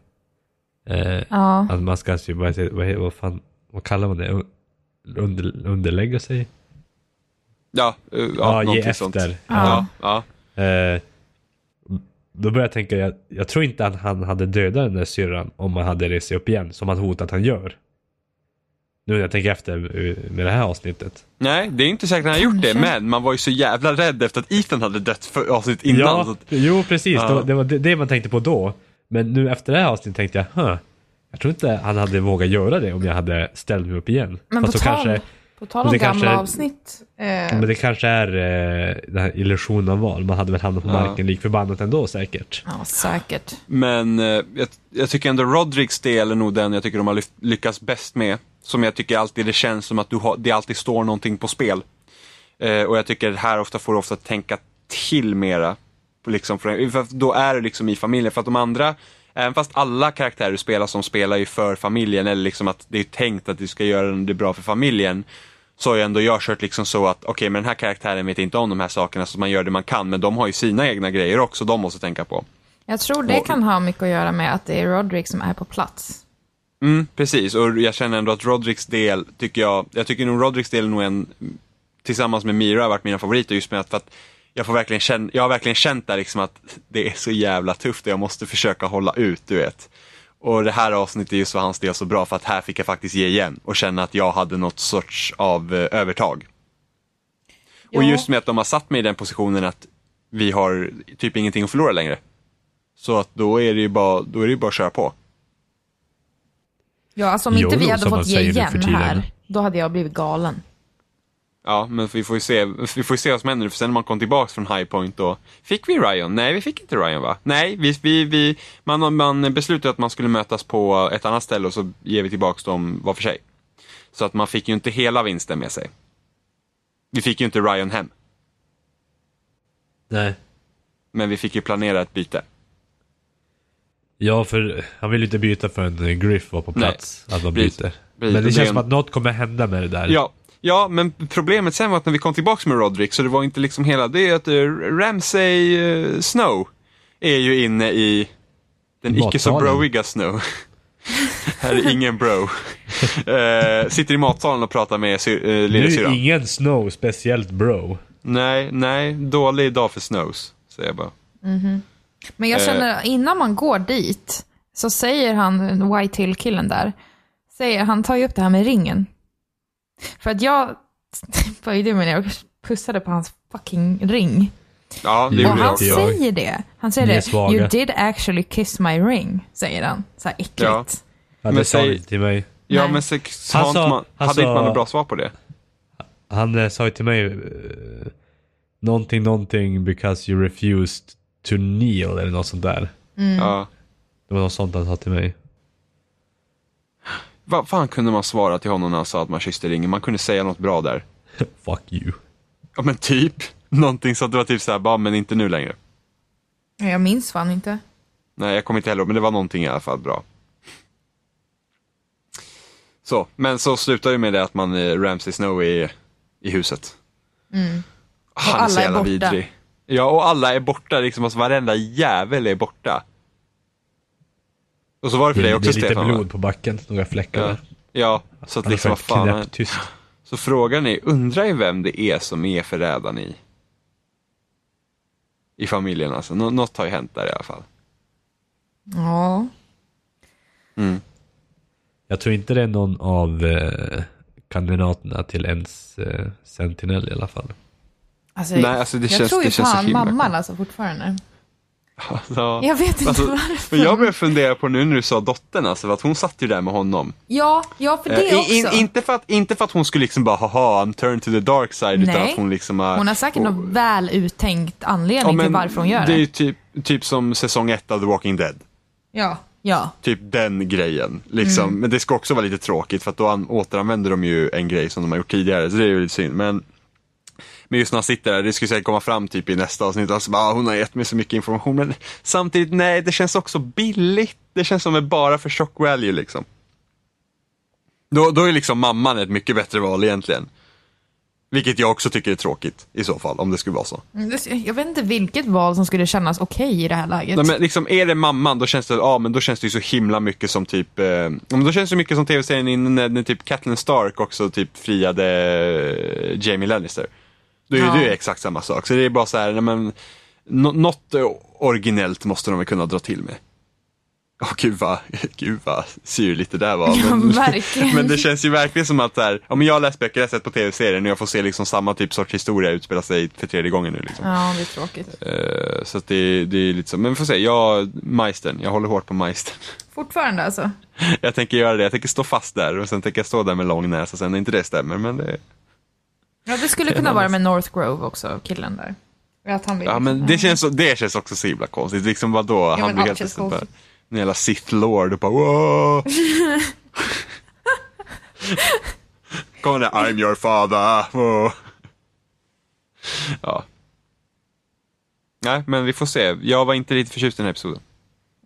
Eh, Ja. Att man ska typ, vad, vad, fan, vad kallar man det? Under, underlägga sig? Ja, eh, ja, Ja, ge efter. sånt. Ja. Ja, ja. Eh, då började jag tänka, jag, jag tror inte att han hade dödat den där syrran om han hade rest sig upp igen, som han hotat att han gör. Nu när jag tänker efter med det här avsnittet. Nej, det är inte säkert att han har gjort det, men man var ju så jävla rädd efter att Ethan hade dött för avsnitt innan. ja, att, jo precis. Ja. Det, var- det var det, det man tänkte på då. Men nu efter det här avsnittet tänkte jag, huh, jag tror inte han hade vågat göra det om jag hade ställt mig upp igen. Men på Fast så tal, kanske, på tal om det gamla kanske- avsnitt. Eh, men det kanske är eh, den här illusionen av val. Man hade väl hamnat på Ja. marken lik förbannat ändå säkert. ja, säkert. Men eh, jag, jag tycker ändå Rodrigs del är nog den jag tycker de har lyckats bäst med. Som jag tycker alltid det känns som att du har, det alltid står någonting på spel. Eh, och jag tycker här ofta får du ofta tänka till mera. Liksom, för, för då är du liksom i familjen. För att de andra, även fast alla karaktärer du spelar som spelar ju för familjen, eller liksom att det är tänkt att du ska göra det bra för familjen. Så har ju ändå jag kört liksom så att, okej men den här karaktären vet inte om de här sakerna så man gör det man kan. Men de har ju sina egna grejer också, de måste tänka på. Jag tror det kan ha mycket att göra med att det är Roderick som är på plats. Mm, precis, och jag känner ändå att Rodricks del, tycker jag, jag tycker nog Rodricks del är nog en, tillsammans med Mira har varit mina favoriter just med att, för att jag, får verkligen känna, jag har verkligen känt där liksom att det är så jävla tufft och jag måste försöka hålla ut, du vet. Och det här avsnittet är just för hans del så bra för att här fick jag faktiskt ge igen och känna att jag hade något sorts av eh, övertag. Och Ja. just med att de har satt mig i den positionen att vi har typ ingenting att förlora längre. Så att då är det ju bara, då är det ju bara att köra på. Ja, alltså om inte YOLO, vi hade fått ge igen här, då hade jag blivit galen. Ja, men vi får ju se, vi får se vad som händer. För sen när man kom tillbaks från High Point då, fick vi Ryan? Nej, vi fick inte Ryan va? Nej, vi, vi, vi, man, man beslutade att man skulle mötas på ett annat ställe och så ger vi tillbaks dem var för sig. Så att man fick ju inte hela vinsten med sig. Vi fick ju inte Ryan hem, Nej. men vi fick ju planera ett byte. Ja, för han vill ju inte byta förrän Griff var på plats. Att man byter. Men det känns som att något kommer hända med det där. Ja, ja, men problemet sen var att när vi kom tillbaks med Roderick så det var inte liksom hela, det är att uh, Ramsay eh, Snow är ju inne i den icke så broiga Snow. Här är ingen bro. Eh, sitter i matsalen och pratar med uh, Nu är lillasyrran. ingen Snow speciellt bro. Nej, nej, dålig dag för Snows, säger jag bara. Men jag Eh. känner, innan man går dit, så säger han, White Hill-killen där, säger, han tar ju upp det här med ringen. För att jag böjde mig ner och pussade på hans fucking ring. Ja, det Och han jag. säger det. Han säger det. You did actually kiss my ring, säger han. Så här äckligt. Ja. Ja, det Men sa han inte till mig. Ja, Nej. men så, så Han sa- inte man, han hade inte man sa- något bra svar på det? Han eh, sa ju till mig eh, någonting, någonting because you refused to kneel eller något sånt där. Ja. Det var något sånt han sa till mig. Vad fan kunde man svara till honom när han sa att man kysste ringen? Man kunde säga något bra där. Fuck you. Ja men typ. Någonting så att det var typ såhär, bara men inte nu längre. Jag minns fan inte. Nej, jag kommer inte heller men det var någonting i alla fall bra. Så, men så slutar ju med det att man eh, Ramsay Snow är i huset. Han alla så är jävla borta. vidrig. Ja, och alla är borta, liksom, alltså varenda jävel är borta. Och så var det för Det, dig det också är lite Stefan va? blod på backen, några fläckar Ja. där. ja, så att liksom vad fan. knäpptyst. Så frågan är, undrar ju vem det är som är förrädaren i i familjen alltså. Nå- något har ju hänt där i alla fall. Ja. Mm. Jag tror inte det är någon av eh, kandidaterna till ens eh, Sentinel i alla fall. Alltså, Nej, alltså det jag känns- tror ju det känns fan mamman alltså fortfarande. Alltså, Jag vet inte Alltså, varför. men jag börjar fundera på nu när du sa dottern, alltså, för att hon satt ju där med honom. Ja, ja för det Eh, också. in, inte, för att, inte för att hon skulle liksom bara, haha, I'm turned to the dark side, utan Nej. att hon liksom har... Hon har säkert och- någon väl uttänkt anledning Ja, till varför hon gör Det det. är ju typ, typ som säsong ett av The Walking Dead. Ja, ja. Typ den grejen. Liksom. Mm. Men det ska också vara lite tråkigt för att då an- återanvänder de ju en grej som de har gjort tidigare. Så det är ju lite synd. Men, men just när han sitter där, det skulle säkert komma fram typ i nästa avsnitt. Alltså, bara, ah, hon har gett mig så mycket information. Men samtidigt, nej, det känns också billigt. Det känns som ett bara för shock value liksom. Då, då är liksom mamman ett mycket bättre val egentligen. Vilket jag också tycker är tråkigt i så fall, om det skulle vara så. Mm, det- Jag vet inte vilket val som skulle kännas okej i det här läget. Nej, men liksom, är det mamman, då känns det, ja, men då känns det ju så himla mycket som typ, eh, men då känns det mycket som tv-serien innan när, när typ Catelyn Stark också typ friade eh, Jamie Lannister. Då är Ja. det exakt samma sak. Så det är bara så här, nej, men, nå- något originellt måste de väl kunna dra till med. Åh gud vad, gud vad syrligt det där var. Ja, Men, men det känns ju verkligen som att här, ja, men jag har läst böcker, jag har sett på tv-serien och jag får se liksom samma typ sorts historia utspela sig för tredje gången nu. Liksom. Ja, det är tråkigt. Eh, Så det, det är lite så. Men vi får se, jag, Majsten, jag håller hårt på Majsten. Fortfarande alltså. Jag tänker göra det, jag tänker stå fast där och sen tänker jag stå där med lång näsa sen när inte det stämmer. Men det, Ja, det skulle kunna vara med North Grove också, killen där. Att han vill ja, men det, känns, det känns också så himla konstigt. Liksom vadå? men Han blir helt plötsligt bara, en jävla Sith Lord och bara wow. Kommer det, I'm your father. Wow. Ja. Nej, men vi får se. Jag var inte riktigt förtjust i den här episoden.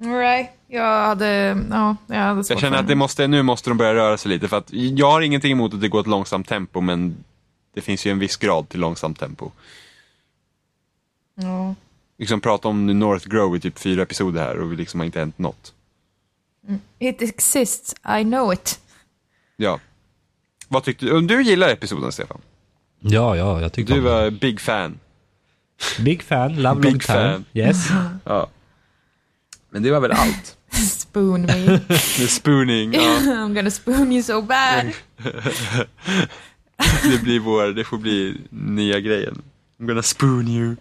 Nej, jag hade, ja, jag hade svårt Jag känner att det måste, nu måste de börja röra sig lite för att jag har ingenting emot att det går ett långsamt tempo men det finns ju en viss grad till långsamt tempo. Ja. Liksom prata om North Grove i typ fyra episoder här och vi liksom har inte hänt något. It exists, I know it. Ja. Vad tyckte du? Du gillar episoden Stefan? Ja, ja, jag tyckte Du det. var big fan. Big fan, love Big long time. fan. Yes. Ja. Men det var väl allt? Spoon me. Med spooning, ja. I'm gonna spoon you so bad. Det blir vår, det får bli nya grejen. I'm gonna spoon you.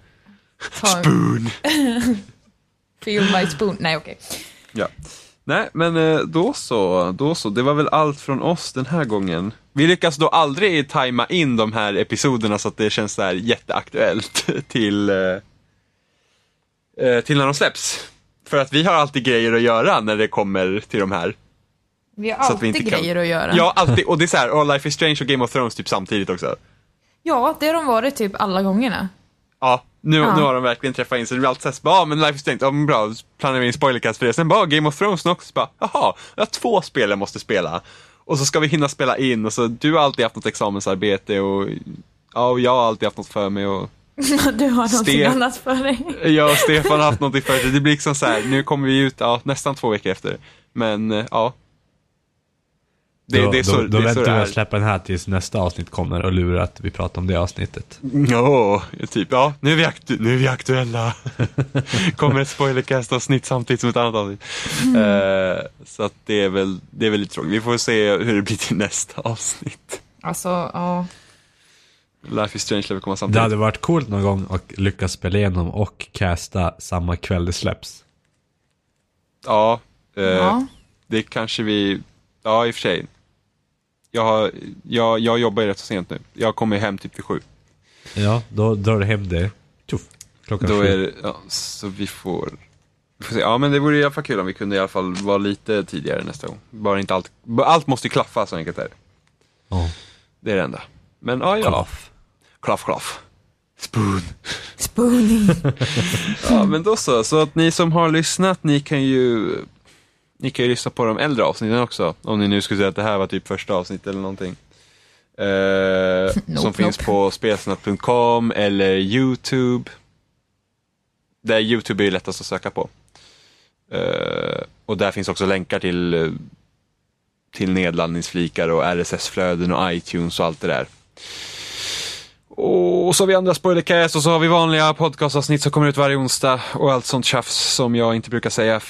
Spoon. feel my spoon. Nej, okej. Ja. Nej, men eh, då så, då så. Det var väl allt från oss den här gången. Vi lyckas då aldrig tajma in de här episoderna så att det känns så här jätteaktuellt till, eh, eh, till när de släpps. För att vi har alltid grejer att göra när det kommer till de här. Vi har att vi alltid inte kan- grejer att göra. Ja, alltid. Och det är så här, oh, Life is Strange och Game of Thrones typ samtidigt också. ja, det har de varit typ alla gångerna. Ja, nu, Ja. nu har de verkligen träffat in så det blir alltid såhär, ja men Life is Strange, ja men bra, planerar vi in spoilercast för det. Sen bara Game of Thrones också, så bara, jaha, jag har två spel jag måste spela. Och så ska vi hinna spela in och så, du har alltid haft något examensarbete och ja, och jag har alltid haft något för mig och Du har någonting Sten- annat för dig. jag och Stefan har haft någonting för sig. Det blir liksom så här, nu kommer vi ut, ja, nästan två veckor efter. Men, eh, ja. Det, då, det är så då, då det, är så väntar det vi att släppa den här tills nästa avsnitt kommer och lurar att vi pratar om det avsnittet. Ja, typ, ja, nu är vi, aktu- nu är vi aktuella. Kommer ett spoilercast-avsnitt samtidigt som ett annat avsnitt. Eh, så att det är, väl, det är väl lite tråkigt. Vi får se hur det blir till nästa avsnitt. Alltså, ja. Life is Strange lär väl komma Det samtidigt. hade varit coolt någon gång att lyckas spela igenom och casta samma kväll det släpps. Ja, eh, ja. det kanske vi, ja i och för sig. Jag, jag, jag jobbar ju rätt så sent nu. Jag kommer hem typ vid sju. Ja, då drar du hem det. Tjoff, klockan Då sju. är det, ja, så vi får, vi får se. Ja men det vore i alla fall kul om vi kunde i alla fall vara lite tidigare nästa gång. Bara inte allt, allt måste ju klaffa så enkelt är det. Ja. Det är det enda. Men ja, ja. Klaff. Klaff, klaff. Spoon. Spooning. Ja, men då så. Så att ni som har lyssnat, ni kan ju ni kan ju lyssna på de äldre avsnitten också. Om ni nu skulle säga att det här var typ första avsnitt eller någonting. Eh, Nope, som finns nope. på spelsnack.com eller YouTube. Där YouTube är ju lättast att söka på. Eh, och där finns också länkar till, eh, till nedladdningsflikar och RSS-flöden och iTunes och allt det där. Och så har vi andra spoilercast och så har vi vanliga podcastavsnitt som kommer ut varje onsdag och allt sånt tjafs som jag inte brukar säga.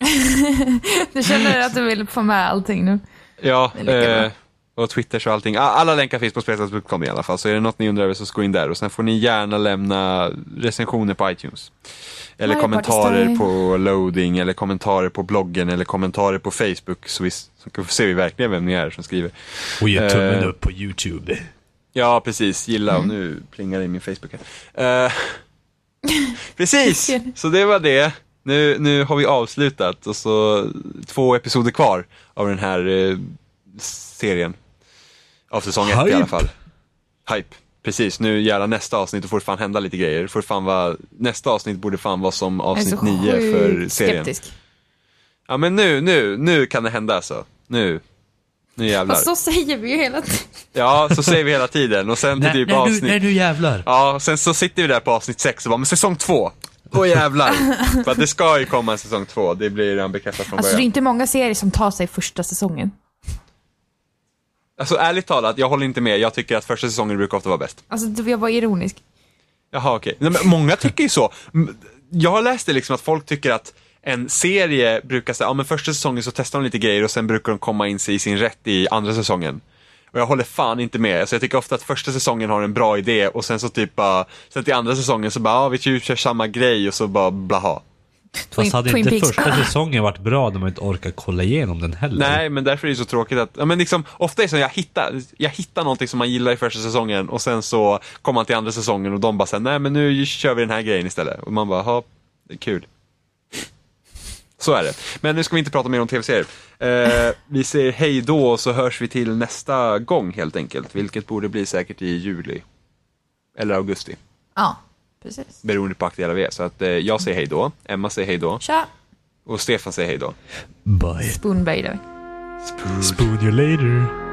Du känner att du vill få med allting nu? Ja, eh, och Twitter och allting. Alla länkar finns på spelsnack.com i alla fall, så är det något ni undrar över så gå in där och sen får ni gärna lämna recensioner på iTunes. Eller Mario Party kommentarer på loading, eller kommentarer på bloggen, eller kommentarer på Facebook, så, vi, så ser vi verkligen vem ni är som skriver. Och ge tummen Eh, upp på YouTube. Ja, precis. Gilla och nu plingar det i min Facebook här. Eh, precis, så det var det. Nu, nu har vi avslutat och så två episoder kvar av den här eh, serien. Av säsong ett i Hype. alla fall. Hype. Precis, nu jävlar nästa avsnitt, då får det fan hända lite grejer. Får fan vara, nästa avsnitt borde fan vara som avsnitt nio för serien. skeptisk. Ja men nu, nu, nu kan det hända alltså. Nu. Nu jävlar. Fast så säger vi ju hela tiden. Ja, så säger vi hela tiden och sen till typ avsnitt... nu jävlar. Ja, sen så sitter vi där på avsnitt sex och bara, men säsong två, då jävlar. För att det ska ju komma en säsong två, det blir redan bekräftat från Alltså det är början. inte många serier som tar sig första säsongen. Alltså ärligt talat, jag håller inte med. Jag tycker att första säsongen brukar ofta vara bäst. Alltså det- jag var ironisk. Jaha, okej. Nej, men många tycker ju så. M- Jag har läst det liksom att folk tycker att en serie brukar säga, ja men första säsongen så testar de lite grejer och sen brukar de komma in sig i sin rätt i andra säsongen. Och jag håller fan inte med. Alltså jag tycker ofta att första säsongen har en bra idé och sen så typ bara, sen till andra säsongen så bara, ja vi kör samma grej och så bara blaha. Fast hade Twin inte Peaks. första säsongen varit bra när man inte orkar kolla igenom den heller? Nej, men därför är det så tråkigt att, ja men liksom, ofta är det så att jag hittar, jag hittar någonting som man gillar i första säsongen och sen så kommer man till andra säsongen och de bara säger nej men nu kör vi den här grejen istället. Och man bara, ja, det är kul. Så är det. Men nu ska vi inte prata mer om tv-serier. Eh, vi säger hej då och så hörs vi till nästa gång helt enkelt, vilket borde bli säkert i juli. Eller augusti, Ja, precis. beroende på aktuella vi är. Så att eh, jag säger hej då, Emma säger hej då Tja! och Stefan säger hej då. Bye. Spoon Bay då. Spoon you later.